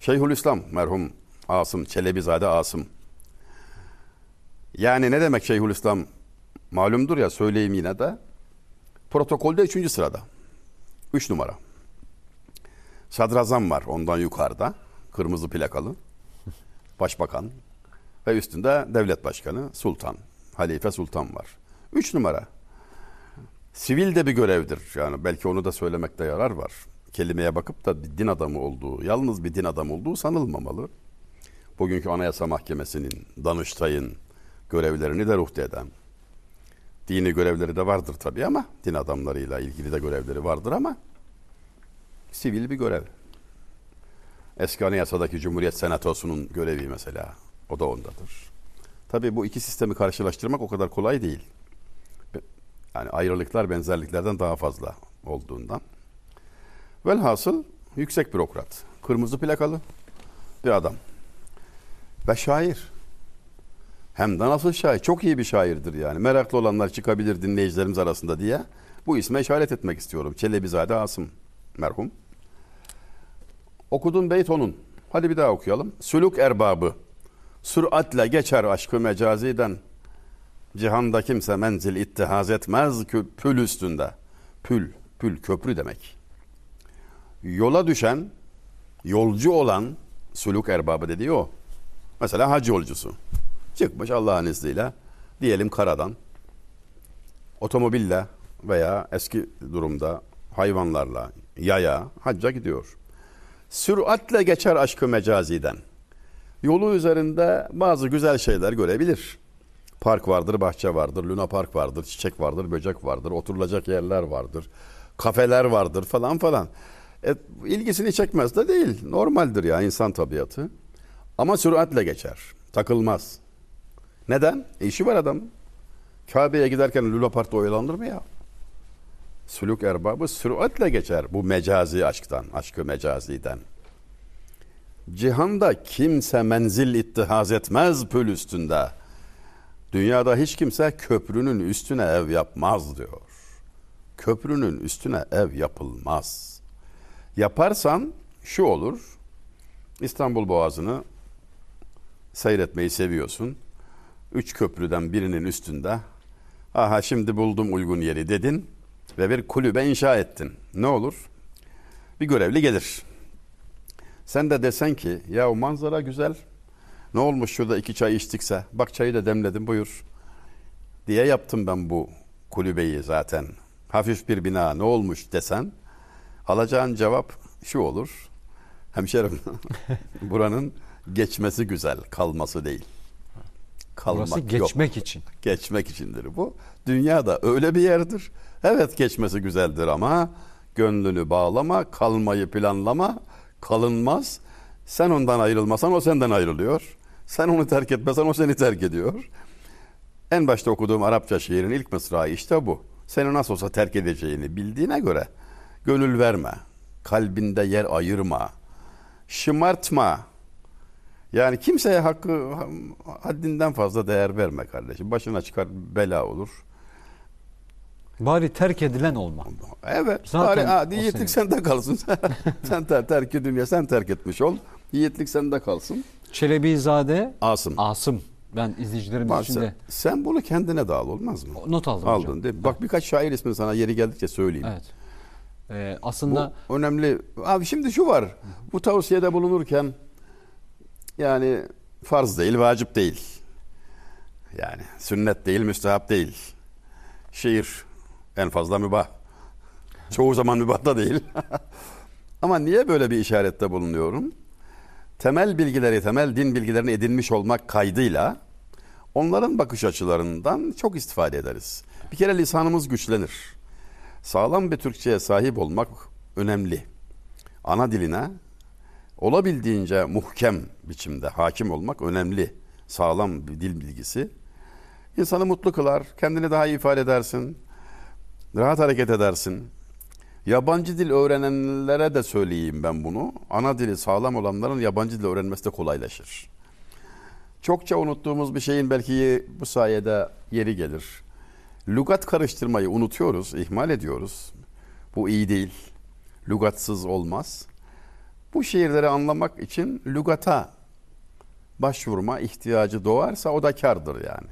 Şeyhülislam merhum Asım, Çelebizade Asım. Yani ne demek Şeyhülislam? Malumdur ya söyleyeyim yine de. Protokolde üçüncü sırada. Üç numara. Sadrazam var ondan yukarıda. Kırmızı plakalı. Başbakan. Ve üstünde devlet başkanı Sultan. Halife Sultan var. Üç numara. Sivil de bir görevdir. Yani belki onu da söylemekte yarar var. Kelimeye bakıp da bir din adamı olduğu, yalnız bir din adamı olduğu sanılmamalı. Bugünkü Anayasa Mahkemesi'nin, Danıştay'ın görevlerini de ruhte eden. Dini görevleri de vardır tabii ama din adamlarıyla ilgili de görevleri vardır ama sivil bir görev. Eski Anayasa'daki Cumhuriyet Senatosu'nun görevi mesela o da ondadır. Tabii bu iki sistemi karşılaştırmak o kadar kolay değil. Yani ayrılıklar benzerliklerden daha fazla olduğundan. Velhasıl yüksek bürokrat, kırmızı plakalı bir adam ve şair. Hem de nasıl şair? Çok iyi bir şairdir yani. Meraklı olanlar çıkabilir dinleyicilerimiz arasında diye. Bu isme işaret etmek istiyorum. Çelebizade Asım merhum. Okudum beyt onun. Hadi bir daha okuyalım. Sülük erbabı. Süratle geçer aşkı mecaziden. Cihanda kimse menzil ittihaz etmez kü- pül üstünde. Pül, pül köprü demek. Yola düşen, yolcu olan sülük erbabı dediği o. Mesela hac yolcusu. Çıkmış Allah'ın izniyle diyelim karadan otomobille veya eski durumda hayvanlarla yaya hacca gidiyor. Süratle geçer aşkı mecaziden. Yolu üzerinde bazı güzel şeyler görebilir. Park vardır, bahçe vardır, luna park vardır, çiçek vardır, böcek vardır, oturulacak yerler vardır, kafeler vardır falan falan. E, ilgisini çekmez de değil. Normaldir ya insan tabiatı. Ama süratle geçer. Takılmaz. Neden? E, işi var adam. Kabe'ye giderken Luna Park'ta mı ya? Sülük erbabı süratle geçer bu mecazi aşktan, aşkı mecaziden. Cihanda kimse menzil ittihaz etmez pül üstünde. Dünyada hiç kimse köprünün üstüne ev yapmaz diyor. Köprünün üstüne ev yapılmaz. Yaparsan şu olur. İstanbul Boğazı'nı seyretmeyi seviyorsun. Üç köprüden birinin üstünde aha şimdi buldum uygun yeri dedin ve bir kulübe inşa ettin. Ne olur? Bir görevli gelir. Sen de desen ki ya o manzara güzel. Ne olmuş şurada iki çay içtikse? Bak çayı da demledim buyur. Diye yaptım ben bu kulübeyi zaten. Hafif bir bina ne olmuş desen alacağın cevap şu olur. Hemşerim buranın geçmesi güzel kalması değil. Kalmak Burası yok. geçmek için. Geçmek içindir bu. Dünya da öyle bir yerdir. Evet geçmesi güzeldir ama gönlünü bağlama, kalmayı planlama, kalınmaz. Sen ondan ayrılmasan o senden ayrılıyor. Sen onu terk etmesen o seni terk ediyor. En başta okuduğum Arapça şiirin ilk mısrağı işte bu. Seni nasıl olsa terk edeceğini bildiğine göre gönül verme. Kalbinde yer ayırma. Şımartma. Yani kimseye hakkı haddinden fazla değer verme kardeşim. Başına çıkar bela olur. Bari terk edilen olma. Evet. Zaten bari, ha, yiğitlik sende kalsın. sen ter, terki dünya sen terk etmiş ol. Yiğitlik sende kalsın. Çelebizade Asım. Asım. Ben izleyicilerimiz Bak için sen, de sen bunu kendine al olmaz mı? not aldım Aldın hocam. değil mi? Bak birkaç şair ismini sana yeri geldikçe söyleyeyim. Evet. Ee, Bu aslında önemli. Abi şimdi şu var. Bu tavsiyede bulunurken yani farz değil, vacip değil. Yani sünnet değil, müstehap değil. Şiir en fazla mübah. Çoğu zaman mübah da değil. Ama niye böyle bir işarette bulunuyorum? Temel bilgileri, temel din bilgilerini edinmiş olmak kaydıyla onların bakış açılarından çok istifade ederiz. Bir kere lisanımız güçlenir. Sağlam bir Türkçe'ye sahip olmak önemli. Ana diline olabildiğince muhkem biçimde hakim olmak önemli. Sağlam bir dil bilgisi. İnsanı mutlu kılar, kendini daha iyi ifade edersin, rahat hareket edersin. Yabancı dil öğrenenlere de söyleyeyim ben bunu. Ana dili sağlam olanların yabancı dil öğrenmesi de kolaylaşır. Çokça unuttuğumuz bir şeyin belki bu sayede yeri gelir. Lugat karıştırmayı unutuyoruz, ihmal ediyoruz. Bu iyi değil. Lugatsız olmaz. Bu şiirleri anlamak için lügata başvurma ihtiyacı doğarsa o da kardır yani.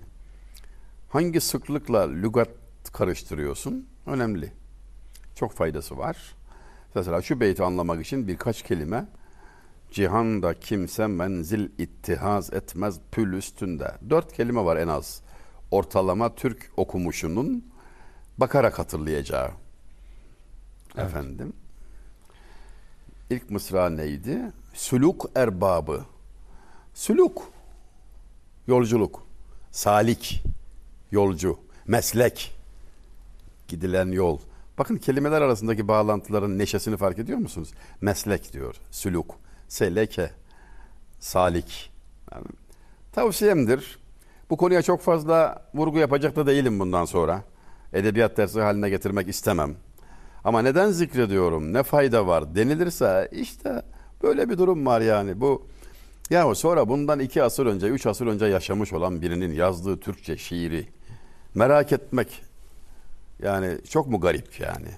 Hangi sıklıkla lügat karıştırıyorsun? Önemli. Çok faydası var. Mesela şu beyti anlamak için birkaç kelime Cihanda kimse menzil ittihaz etmez pül üstünde. Dört kelime var en az. Ortalama Türk okumuşunun bakarak hatırlayacağı. Evet. Efendim. İlk mısra neydi? Süluk erbabı. Süluk. Yolculuk. Salik. Yolcu. Meslek. Gidilen yol. Bakın kelimeler arasındaki bağlantıların neşesini fark ediyor musunuz? Meslek diyor. Süluk. Seleke. Salik. Yani, tavsiyemdir. Bu konuya çok fazla vurgu yapacak da değilim bundan sonra. Edebiyat dersi haline getirmek istemem. Ama neden zikrediyorum, ne fayda var denilirse işte böyle bir durum var yani. Bu ya sonra bundan iki asır önce, üç asır önce yaşamış olan birinin yazdığı Türkçe şiiri merak etmek yani çok mu garip yani?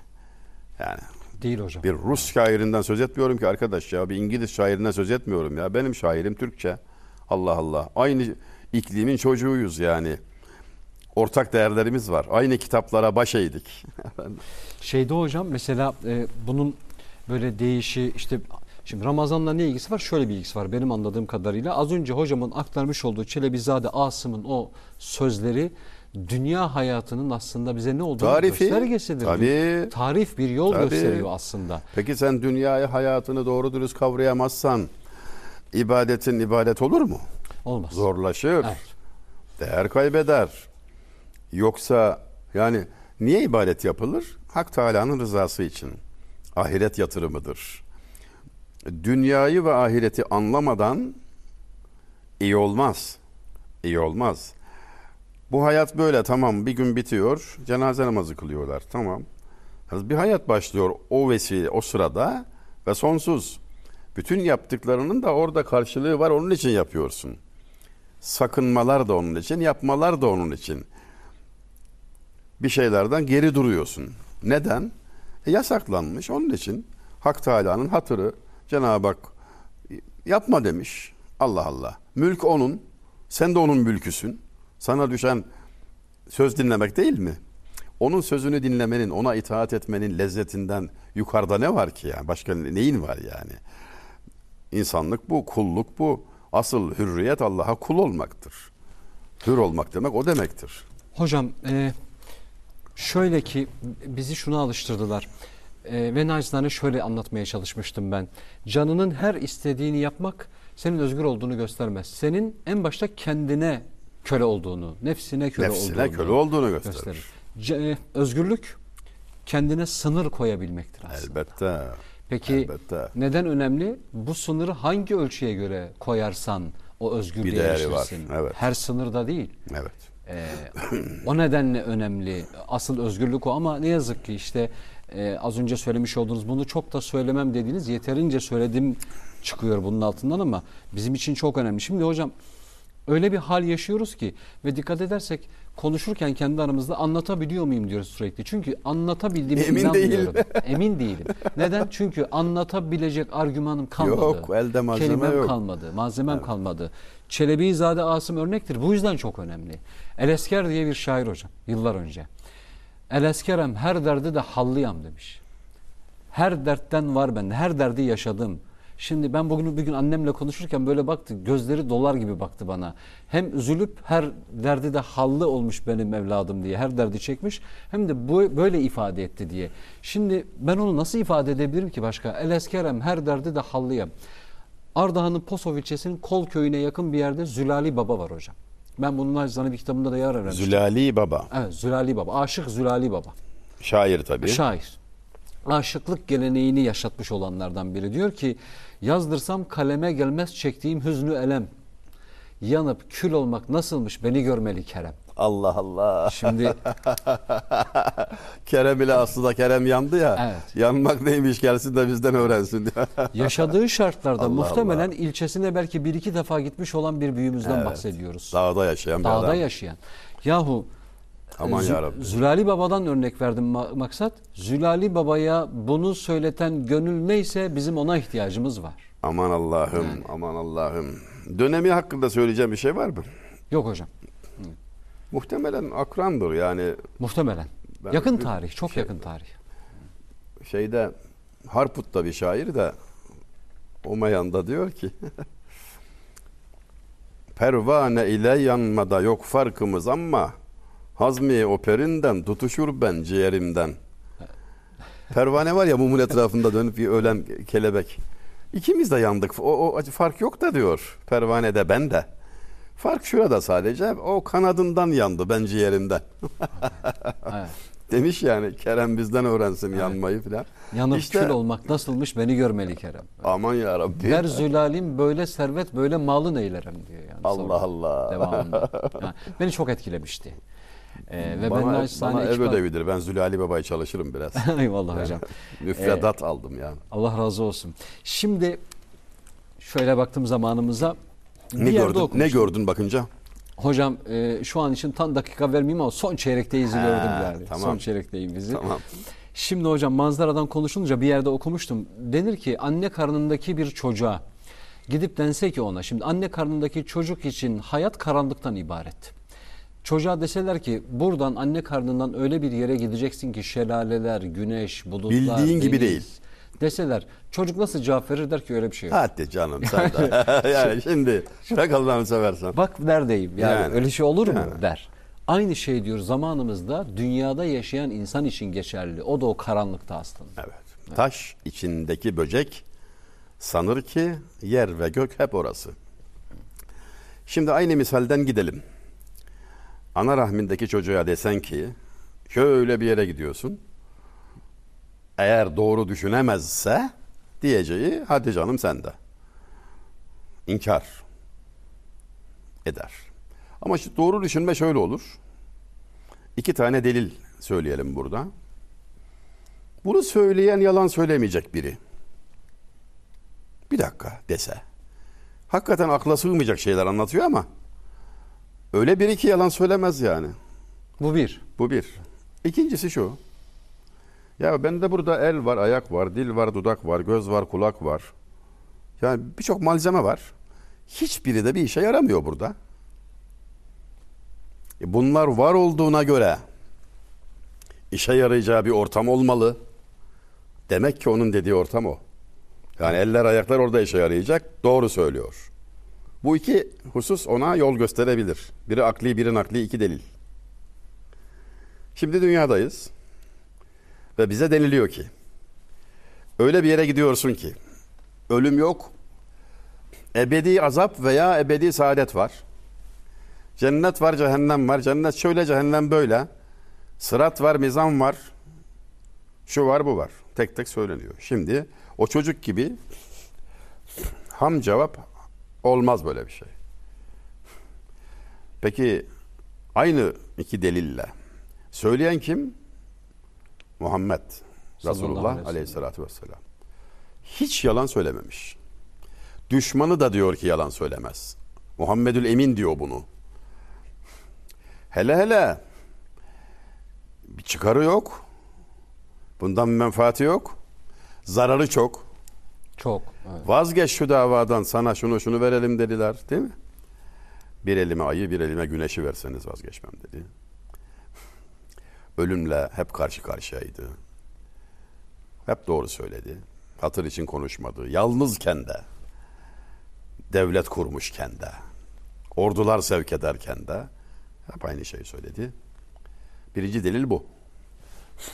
Yani değil hocam. bir Rus şairinden söz etmiyorum ki arkadaş ya. Bir İngiliz şairinden söz etmiyorum ya. Benim şairim Türkçe. Allah Allah. Aynı iklimin çocuğuyuz yani. Ortak değerlerimiz var. Aynı kitaplara baş eğdik. Şeyde hocam mesela e, bunun böyle değişi işte şimdi Ramazan'la ne ilgisi var? Şöyle bir ilgisi var benim anladığım kadarıyla. Az önce hocamın aktarmış olduğu Çelebizade Asım'ın o sözleri dünya hayatının aslında bize ne olduğunu Tarifi. göstergesidir. Tabii. Tarif bir yol Tabii. gösteriyor aslında. Peki sen dünyayı hayatını doğru dürüst kavrayamazsan ibadetin ibadet olur mu? Olmaz. Zorlaşır. Evet. Değer kaybeder. Yoksa yani niye ibadet yapılır? Hak Teala'nın rızası için. Ahiret yatırımıdır. Dünyayı ve ahireti anlamadan iyi olmaz. İyi olmaz. Bu hayat böyle tamam bir gün bitiyor. Cenaze namazı kılıyorlar tamam. Bir hayat başlıyor o vesile o sırada ve sonsuz. Bütün yaptıklarının da orada karşılığı var onun için yapıyorsun. Sakınmalar da onun için, yapmalar da onun için. Bir şeylerden geri duruyorsun. Neden? E, yasaklanmış onun için. Hak Teala'nın hatırı Cenab-ı Hak yapma demiş. Allah Allah. Mülk onun. Sen de onun mülküsün. Sana düşen söz dinlemek değil mi? Onun sözünü dinlemenin, ona itaat etmenin lezzetinden yukarıda ne var ki yani? Başka neyin var yani? İnsanlık bu, kulluk bu. Asıl hürriyet Allah'a kul olmaktır. Hür olmak demek o demektir. Hocam e, şöyle ki bizi şuna alıştırdılar. E, ve nacizane şöyle anlatmaya çalışmıştım ben. Canının her istediğini yapmak senin özgür olduğunu göstermez. Senin en başta kendine köle olduğunu, nefsine köle Nefsine olduğunu köle olduğunu gösterir. Ce- e, özgürlük kendine sınır koyabilmektir aslında. Elbette. Peki Elbette. neden önemli? Bu sınırı hangi ölçüye göre koyarsan o özgürlüğe Bir değeri var, erişirsin. evet. Her sınırda değil. Evet. Ee, o nedenle önemli. Asıl özgürlük o ama ne yazık ki işte e, az önce söylemiş olduğunuz bunu çok da söylemem dediğiniz yeterince söyledim çıkıyor bunun altından ama bizim için çok önemli. Şimdi hocam öyle bir hal yaşıyoruz ki ve dikkat edersek konuşurken kendi aramızda anlatabiliyor muyum diyoruz sürekli. Çünkü anlatabildiğime Emin inanmıyorum. Emin değilim. Neden? Çünkü anlatabilecek argümanım kalmadı. Yok, elde malzeme Kelimem yok. kalmadı. Malzemem kalmadı. Çelebi-Zade Asım örnektir. Bu yüzden çok önemli. Elesker diye bir şair hocam yıllar önce. Eleskerem her derdi de hallıyam demiş. Her dertten var bende. Her derdi yaşadım. Şimdi ben bugün bir gün annemle konuşurken böyle baktı. Gözleri dolar gibi baktı bana. Hem üzülüp her derdi de hallı olmuş benim evladım diye. Her derdi çekmiş. Hem de bu, böyle ifade etti diye. Şimdi ben onu nasıl ifade edebilirim ki başka? Eleskerem her derdi de hallıyam. Ardahan'ın Posov ilçesinin Kol köyüne yakın bir yerde Zülali Baba var hocam. Ben bunun acizane bir kitabımda da yer vermiştim. Zülali Baba. Evet Zülali Baba. Aşık Zülali Baba. Şair tabii. Şair. Aşıklık geleneğini yaşatmış olanlardan biri. Diyor ki yazdırsam kaleme gelmez çektiğim hüznü elem. Yanıp kül olmak nasılmış beni görmeli Kerem. Allah Allah. Şimdi Kerem ile aslında Kerem yandı ya. Evet. Yanmak neymiş gelsin de bizden öğrensin diye. yaşadığı şartlarda Allah muhtemelen ilçesine belki bir iki defa gitmiş olan bir büyüğümüzden Evet. bahsediyoruz. Dağda yaşayan bir Dağda adam. yaşayan. Yahu Aman Zü- yarabbim. Zülali Baba'dan örnek verdim ma- maksat. Zülali Baba'ya bunu söyleten gönül neyse bizim ona ihtiyacımız var. Aman Allah'ım, aman Allah'ım. Dönemi hakkında söyleyeceğim bir şey var mı? Yok hocam. Muhtemelen akrandır yani Muhtemelen. Ben yakın tarih, çok şey- yakın tarih. şeyde Harput'ta bir şair de Umayan'da diyor ki Pervane ile yanmada yok farkımız ama Hazmi operinden tutuşur ben ciğerimden. Pervane var ya mumun etrafında dönüp bir ölen kelebek. İkimiz de yandık. O, o fark yok da diyor. Pervanede ben de. Fark şurada sadece. O kanadından yandı ben ciğerimden. Evet. Demiş yani Kerem bizden öğrensin yanmayı filan. Yanıp İşte- kül olmak nasılmış beni görmeli Kerem. Aman ya Rabbi. Ver zülalim böyle servet böyle malın eylerim diyor. Yani Allah sonra Allah. Devamında. Ha, beni çok etkilemişti. Ee, ve ben bana, naçizane bana ev ekipman- ödevidir. Ben Zülali Baba'yı çalışırım biraz. Eyvallah hocam. Müfredat aldım ya. Allah razı olsun. Şimdi şöyle baktım zamanımıza. Ne gördün? Ne gördün bakınca? Hocam e, şu an için tam dakika vermeyeyim ama son çeyrekteyiz gördüm yani. tamam. Son çeyrekteyiz bizi. Tamam. Şimdi hocam manzaradan konuşulunca bir yerde okumuştum. Denir ki anne karnındaki bir çocuğa gidip dense ki ona şimdi anne karnındaki çocuk için hayat karanlıktan ibaret. Çocuğa deseler ki buradan anne karnından öyle bir yere gideceksin ki şelaleler, güneş, bulutlar, Bildiğin gibi deniz. değil. Deseler çocuk nasıl cevap verir der ki öyle bir şey yok. Hadi canım sen de. yani şimdi bırak Allah'ını seversen. Bak neredeyim yani, Yani. öyle şey olur mu Yani. der. Aynı şey diyor zamanımızda dünyada yaşayan insan için geçerli. O da o karanlıkta aslında. Evet. Taş içindeki böcek sanır ki yer ve gök hep orası. Şimdi aynı misalden gidelim. Ana rahmindeki çocuğa desen ki şöyle bir yere gidiyorsun. Eğer doğru düşünemezse diyeceği hadi canım sende. İnkar eder. Ama şu doğru düşünme şöyle olur. İki tane delil söyleyelim burada. Bunu söyleyen yalan söylemeyecek biri. Bir dakika dese. Hakikaten akla sığmayacak şeyler anlatıyor ama öyle biri ki yalan söylemez yani. Bu bir. Bu bir. İkincisi şu. Ya bende burada el var, ayak var, dil var, dudak var, göz var, kulak var. Yani birçok malzeme var. Hiçbiri de bir işe yaramıyor burada. E Bunlar var olduğuna göre işe yarayacağı bir ortam olmalı. Demek ki onun dediği ortam o. Yani eller ayaklar orada işe yarayacak. Doğru söylüyor. Bu iki husus ona yol gösterebilir. Biri akli, biri nakli iki delil. Şimdi dünyadayız. Ve bize deniliyor ki öyle bir yere gidiyorsun ki ölüm yok, ebedi azap veya ebedi saadet var. Cennet var, cehennem var. Cennet şöyle, cehennem böyle. Sırat var, mizan var. Şu var, bu var. Tek tek söyleniyor. Şimdi o çocuk gibi ham cevap olmaz böyle bir şey. Peki aynı iki delille söyleyen kim? Muhammed Resulullah aleyhi ve sellem. aleyhissalatü vesselam. Hiç yalan söylememiş. Düşmanı da diyor ki yalan söylemez. Muhammedül Emin diyor bunu. Hele hele bir çıkarı yok. Bundan bir menfaati yok. Zararı çok. Çok. Vazgeç şu davadan sana şunu şunu verelim dediler değil mi? Bir elime ayı bir elime güneşi verseniz vazgeçmem dedi. Ölümle hep karşı karşıyaydı. Hep doğru söyledi. Hatır için konuşmadı. Yalnızken de, devlet kurmuşken de, ordular sevk ederken de hep aynı şeyi söyledi. Birinci delil bu.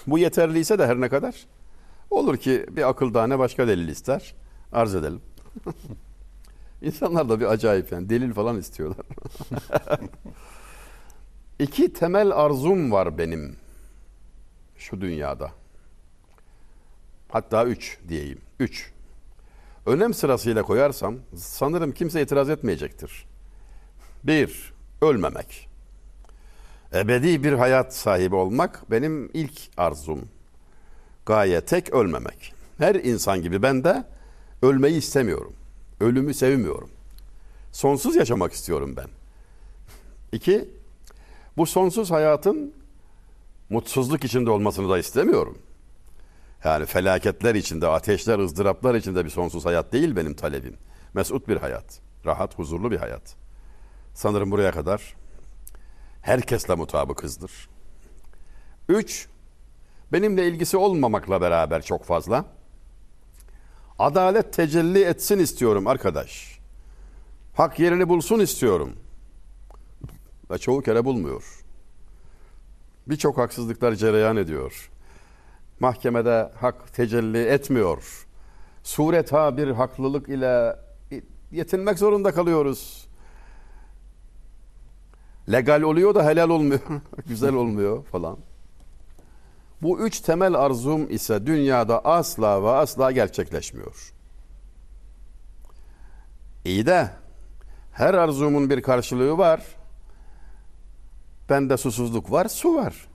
Bu yeterliyse de her ne kadar olur ki bir akıl tane başka delil ister. Arz edelim. İnsanlar da bir acayip yani delil falan istiyorlar. İki temel arzum var benim şu dünyada. Hatta üç diyeyim. Üç. Önem sırasıyla koyarsam sanırım kimse itiraz etmeyecektir. Bir, ölmemek. Ebedi bir hayat sahibi olmak benim ilk arzum. Gaye tek ölmemek. Her insan gibi ben de ölmeyi istemiyorum. Ölümü sevmiyorum. Sonsuz yaşamak istiyorum ben. İki, bu sonsuz hayatın mutsuzluk içinde olmasını da istemiyorum. Yani felaketler içinde, ateşler, ızdıraplar içinde bir sonsuz hayat değil benim talebim. Mesut bir hayat, rahat, huzurlu bir hayat. Sanırım buraya kadar herkesle mutabıkızdır. Üç, benimle ilgisi olmamakla beraber çok fazla. Adalet tecelli etsin istiyorum arkadaş. Hak yerini bulsun istiyorum. Ve çoğu kere bulmuyor. Birçok haksızlıklar cereyan ediyor. Mahkemede hak tecelli etmiyor. Sureta bir haklılık ile yetinmek zorunda kalıyoruz. Legal oluyor da helal olmuyor. Güzel olmuyor falan. Bu üç temel arzum ise dünyada asla ve asla gerçekleşmiyor. İyi de her arzumun bir karşılığı var. Bende susuzluk var, su var.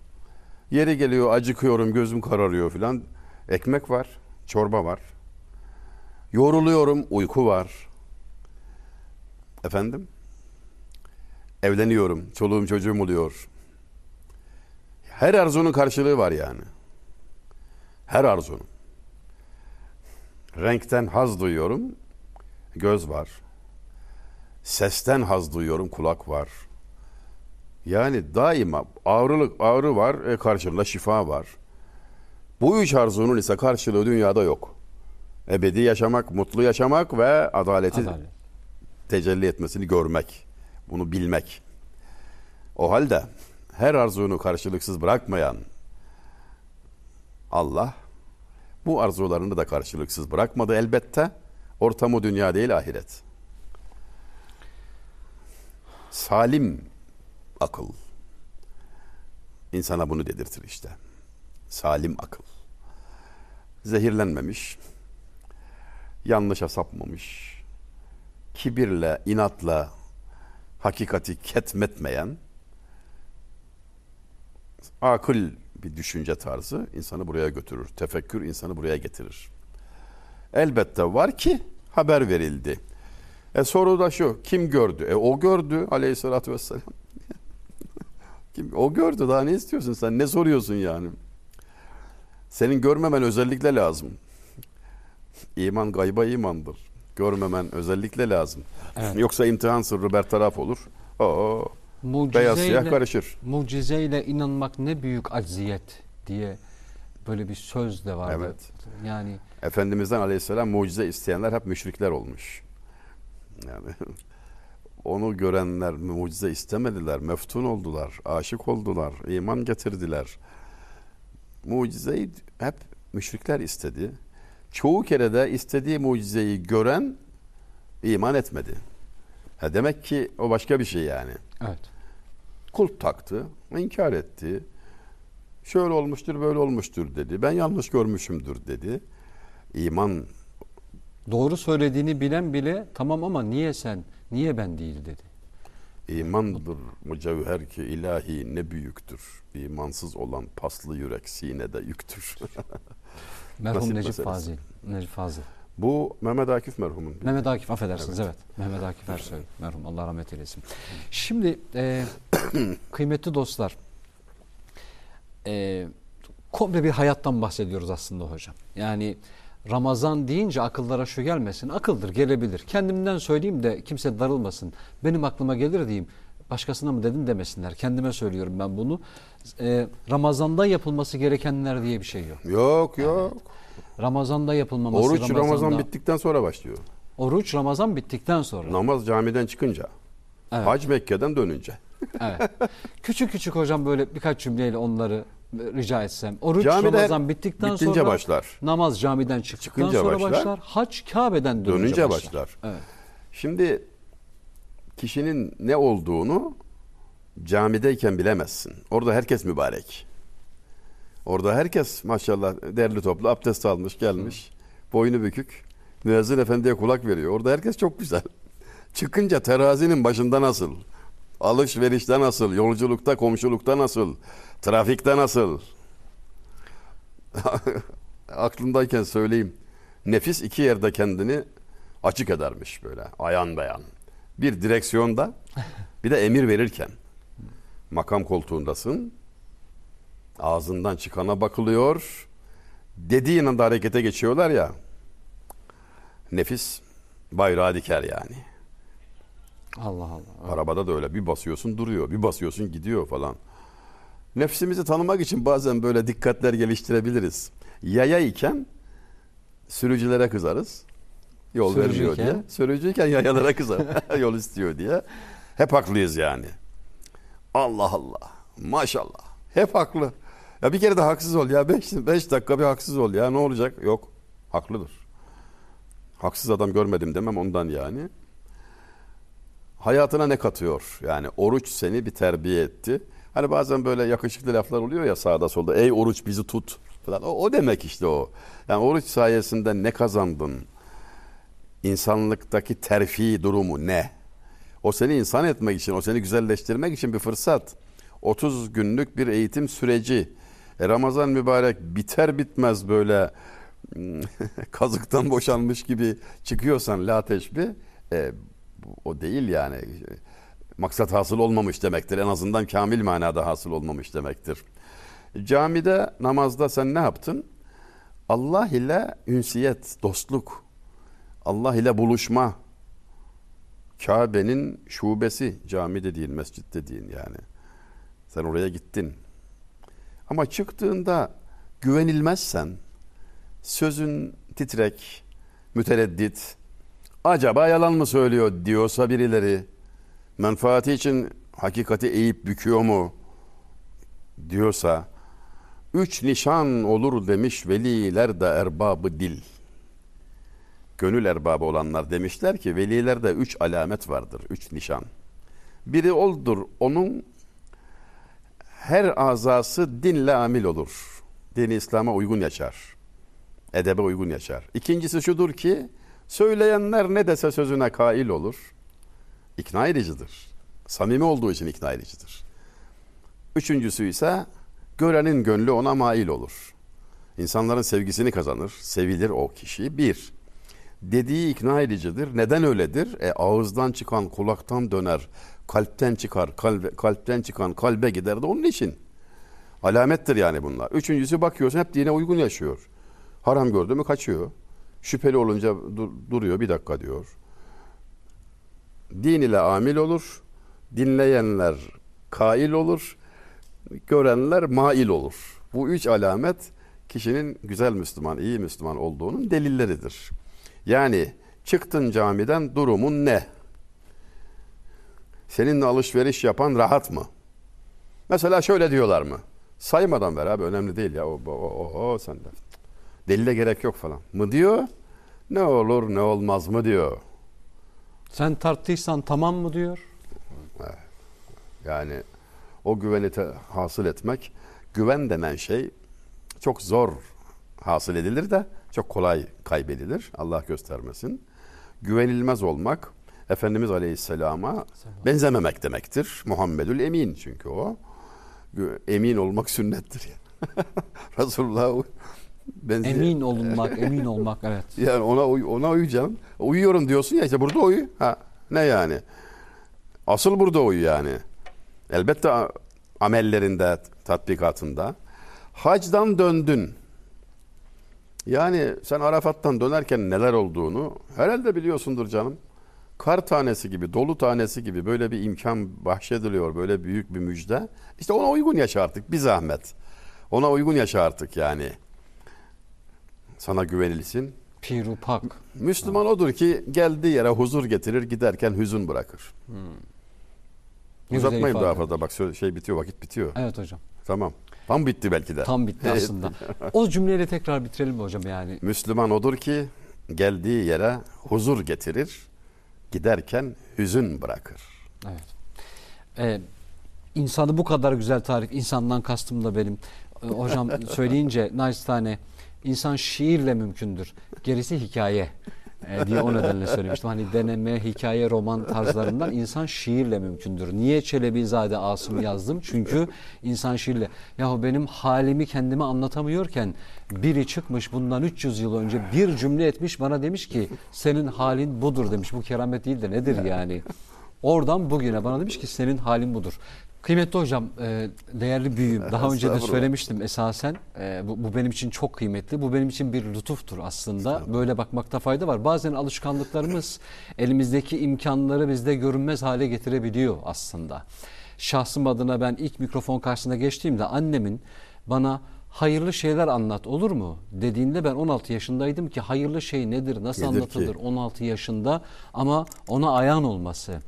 Yeri geliyor acıkıyorum, gözüm kararıyor filan. Ekmek var, çorba var. Yoruluyorum, uyku var. Efendim? Evleniyorum, çoluğum çocuğum oluyor. Her arzunun karşılığı var yani. Her arzunun. Renkten haz duyuyorum, göz var. Sesten haz duyuyorum, kulak var. Yani daima ağrılık ağrı var, e, karşılığında şifa var. Bu üç arzunun ise karşılığı dünyada yok. Ebedi yaşamak, mutlu yaşamak ve adaleti Adalet. tecelli etmesini görmek. Bunu bilmek. O halde her arzunu karşılıksız bırakmayan Allah bu arzularını da karşılıksız bırakmadı elbette. Ortamı dünya değil ahiret. Salim akıl. insana bunu dedirtir işte. Salim akıl. Zehirlenmemiş, yanlışa sapmamış, kibirle, inatla hakikati ketmetmeyen akıl bir düşünce tarzı insanı buraya götürür. Tefekkür insanı buraya getirir. Elbette var ki haber verildi. E soru da şu, kim gördü? E o gördü aleyhissalatü vesselam. kim, o gördü daha ne istiyorsun sen? Ne soruyorsun yani? Senin görmemen özellikle lazım. İman gayba imandır. Görmemen özellikle lazım. Evet. Yoksa imtihan sırrı bertaraf olur. Oo, beyaz Mucizeyle, siyah karışır. mucizeyle inanmak ne büyük acziyet diye böyle bir söz de vardı. Evet. Yani Efendimizden aleyhisselam mucize isteyenler hep müşrikler olmuş. Yani onu görenler mucize istemediler, meftun oldular, aşık oldular, iman getirdiler. Mucizeyi hep müşrikler istedi. Çoğu kere de istediği mucizeyi gören iman etmedi. Ha demek ki o başka bir şey yani. Evet. Kulp taktı, inkar etti. Şöyle olmuştur, böyle olmuştur dedi. Ben yanlış görmüşümdür dedi. İman Doğru söylediğini bilen bile tamam ama niye sen, niye ben değil dedi. imandır mücevher ki ilahi ne büyüktür. İmansız olan paslı yürek sinede yüktür. Merhum Necip meselesi. Fazıl. Necip Fazıl. Bu Mehmet Akif merhumun. Mehmet Akif affedersiniz evet. Mehmet Akif Ersoy merhum Allah rahmet eylesin. Şimdi e, kıymetli dostlar e, komple bir hayattan bahsediyoruz aslında hocam. Yani Ramazan deyince akıllara şu gelmesin. Akıldır gelebilir. Kendimden söyleyeyim de kimse darılmasın. Benim aklıma gelir diyeyim. Başkasına mı dedin demesinler. Kendime söylüyorum ben bunu. E, Ramazanda yapılması gerekenler diye bir şey yok. Yok yok. Ramazanda yapılmaması. Oruç Ramazan Ramazan'da- bittikten sonra başlıyor. Oruç Ramazan bittikten sonra. Namaz camiden çıkınca. Evet. Hac Mekke'den dönünce. Evet. küçük küçük hocam böyle birkaç cümleyle onları rica etsem. Oruç Camide Ramazan bittikten sonra başlar. namaz camiden çıktıktan Çıkınca sonra başlar. başlar. Hac Kabe'den dönünce, Dönünce başlar. başlar. Evet. Şimdi kişinin ne olduğunu camideyken bilemezsin. Orada herkes mübarek. Orada herkes maşallah derli toplu abdest almış gelmiş. Boynu bükük. Müezzin efendiye kulak veriyor. Orada herkes çok güzel. Çıkınca terazinin başında nasıl? Alışverişte nasıl? Yolculukta, komşulukta nasıl? Trafikte nasıl? Aklımdayken söyleyeyim. Nefis iki yerde kendini açık edermiş böyle ayan beyan. Bir direksiyonda bir de emir verirken. Makam koltuğundasın. Ağzından çıkana bakılıyor. Dediğin anda harekete geçiyorlar ya. Nefis bayrağı diker yani. Allah Allah. Arabada da öyle bir basıyorsun duruyor, bir basıyorsun gidiyor falan. Nefsimizi tanımak için bazen böyle dikkatler geliştirebiliriz. Yaya iken sürücülere kızarız. Yol vermiyor Sürücüyken? diye. Sürücüyken yayalara kızar. Yol istiyor diye. Hep haklıyız yani. Allah Allah. Maşallah. Hep haklı. Ya bir kere de haksız ol ya. Beş, beş dakika bir haksız ol ya. Ne olacak? Yok. Haklıdır. Haksız adam görmedim demem ondan yani hayatına ne katıyor? Yani oruç seni bir terbiye etti. Hani bazen böyle yakışıklı laflar oluyor ya sağda solda. Ey oruç bizi tut falan. O, o demek işte o. Yani oruç sayesinde ne kazandın? İnsanlıktaki terfi durumu ne? O seni insan etmek için, o seni güzelleştirmek için bir fırsat. 30 günlük bir eğitim süreci. E, Ramazan mübarek biter bitmez böyle kazıktan boşanmış gibi çıkıyorsan la teşbih e, o değil yani. Maksat hasıl olmamış demektir. En azından kamil manada hasıl olmamış demektir. Camide, namazda sen ne yaptın? Allah ile ünsiyet, dostluk. Allah ile buluşma. Kabe'nin şubesi. Cami dediğin, mescit dediğin yani. Sen oraya gittin. Ama çıktığında güvenilmezsen, sözün titrek, mütereddit, acaba yalan mı söylüyor diyorsa birileri, menfaati için hakikati eğip büküyor mu diyorsa, üç nişan olur demiş veliler de erbabı dil. Gönül erbabı olanlar demişler ki velilerde üç alamet vardır, üç nişan. Biri oldur onun her azası dinle amil olur. Dini İslam'a uygun yaşar. Edebe uygun yaşar. İkincisi şudur ki söyleyenler ne dese sözüne kail olur. İkna edicidir. Samimi olduğu için ikna edicidir. Üçüncüsü ise görenin gönlü ona mail olur. İnsanların sevgisini kazanır. Sevilir o kişi. Bir, dediği ikna edicidir. Neden öyledir? E, ağızdan çıkan kulaktan döner. Kalpten çıkar, kalbe, kalpten çıkan kalbe gider de onun için. Alamettir yani bunlar. Üçüncüsü bakıyorsun hep dine uygun yaşıyor. Haram gördü mü kaçıyor. Şüpheli olunca dur- duruyor bir dakika diyor. Din ile amil olur. Dinleyenler kail olur. Görenler mail olur. Bu üç alamet kişinin güzel Müslüman, iyi Müslüman olduğunun delilleridir. Yani çıktın camiden durumun ne? Seninle alışveriş yapan rahat mı? Mesela şöyle diyorlar mı? Saymadan ver abi önemli değil ya. O, o, o, o sen de. Delile gerek yok falan. Mı diyor? Ne olur ne olmaz mı diyor. Sen tarttıysan tamam mı diyor. Yani o güveni hasıl etmek, güven denen şey çok zor hasıl edilir de çok kolay kaybedilir. Allah göstermesin. Güvenilmez olmak Efendimiz Aleyhisselam'a benzememek demektir. Muhammedül Emin çünkü o. Emin olmak sünnettir. ya. Resulullah benze- Emin olunmak, emin olmak evet. yani ona uy, ona uyacaksın. Uyuyorum diyorsun ya işte burada uyu. Ha ne yani? Asıl burada uyu yani. Elbette amellerinde, tatbikatında. Hacdan döndün. Yani sen Arafat'tan dönerken neler olduğunu herhalde biliyorsundur canım. Kar tanesi gibi, dolu tanesi gibi böyle bir imkan bahşediliyor, böyle büyük bir müjde. İşte ona uygun yaşa artık bir zahmet. Ona uygun yaşa artık yani. Sana güvenilsin. Piru pak. Müslüman odur ki geldiği yere huzur getirir, giderken hüzün bırakır. Ne Uzatmayın ifade. daha fazla. Bak şey bitiyor, vakit bitiyor. Evet hocam. Tamam. Tam bitti belki de. Tam bitti aslında. O cümleyle tekrar bitirelim mi hocam yani? Müslüman odur ki geldiği yere huzur getirir, giderken hüzün bırakır. Evet. Ee, insanı bu kadar güzel tarif, insandan kastım da benim. Ee, hocam söyleyince naçizane insan şiirle mümkündür. Gerisi hikaye ee, diye o nedenle söylemiştim. Hani deneme, hikaye, roman tarzlarından insan şiirle mümkündür. Niye Çelebizade Asım yazdım? Çünkü insan şiirle. Yahu benim halimi kendime anlatamıyorken biri çıkmış bundan 300 yıl önce bir cümle etmiş bana demiş ki senin halin budur demiş. Bu keramet değil de nedir yani? Oradan bugüne bana demiş ki senin halin budur. Kıymetli hocam, e, değerli büyüğüm. Daha önce de söylemiştim esasen. e, Bu, bu benim için çok kıymetli. Bu benim için bir lütuftur aslında. Böyle bakmakta fayda var. Bazen alışkanlıklarımız elimizdeki imkanları bizde görünmez hale getirebiliyor aslında. Şahsım adına ben ilk mikrofon karşısına geçtiğimde annemin bana hayırlı şeyler anlat olur mu dediğinde ben 16 yaşındaydım ki hayırlı şey nedir, nasıl Nedir ki? anlatılır 16 yaşında ama ona ayağın olması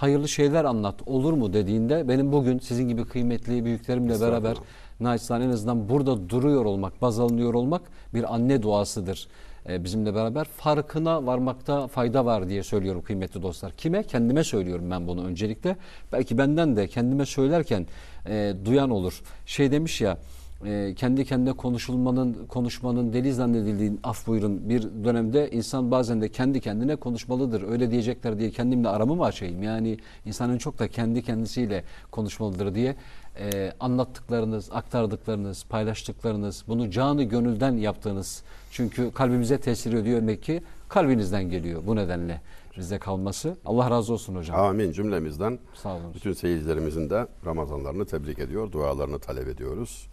hayırlı şeyler anlat olur mu dediğinde benim bugün sizin gibi kıymetli büyüklerimle beraber naçizane en azından burada duruyor olmak, baz alınıyor olmak bir anne duasıdır. Ee, bizimle beraber farkına varmakta fayda var diye söylüyorum kıymetli dostlar. Kime? Kendime söylüyorum ben bunu öncelikle. Belki benden de kendime söylerken e, duyan olur. Şey demiş ya e, kendi kendine konuşulmanın, konuşmanın deli zannedildiği af buyurun bir dönemde insan bazen de kendi kendine konuşmalıdır. Öyle diyecekler diye kendimle aramı mı açayım? Yani insanın çok da kendi kendisiyle konuşmalıdır diye e, anlattıklarınız, aktardıklarınız, paylaştıklarınız, bunu canı gönülden yaptığınız çünkü kalbimize tesir ediyor demek ki kalbinizden geliyor bu nedenle bizde kalması. Allah razı olsun hocam. Amin cümlemizden. Sağ olun. Bütün seyircilerimizin de Ramazanlarını tebrik ediyor. Dualarını talep ediyoruz.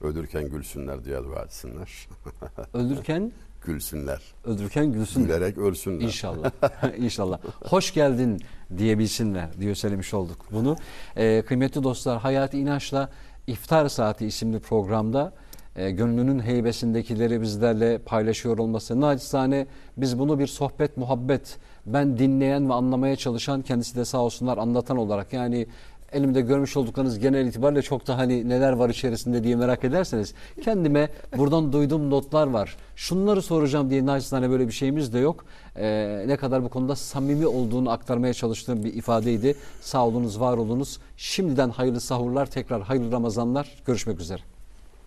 Ölürken gülsünler diye dua etsinler. Öldürken gülsünler. öldürken gülsün. Gülerek ölsünler. İnşallah. İnşallah. Hoş geldin diyebilsinler diye söylemiş olduk bunu. Ee, kıymetli dostlar Hayati İnanç'la İftar Saati isimli programda e, gönlünün heybesindekileri bizlerle paylaşıyor olması. Nacizane biz bunu bir sohbet, muhabbet, ben dinleyen ve anlamaya çalışan kendisi de sağ olsunlar anlatan olarak yani elimde görmüş olduklarınız genel itibariyle çok da hani neler var içerisinde diye merak ederseniz kendime buradan duyduğum notlar var. Şunları soracağım diye naçizane böyle bir şeyimiz de yok. Ee, ne kadar bu konuda samimi olduğunu aktarmaya çalıştığım bir ifadeydi. Sağ olunuz, var olunuz. Şimdiden hayırlı sahurlar, tekrar hayırlı Ramazanlar. Görüşmek üzere.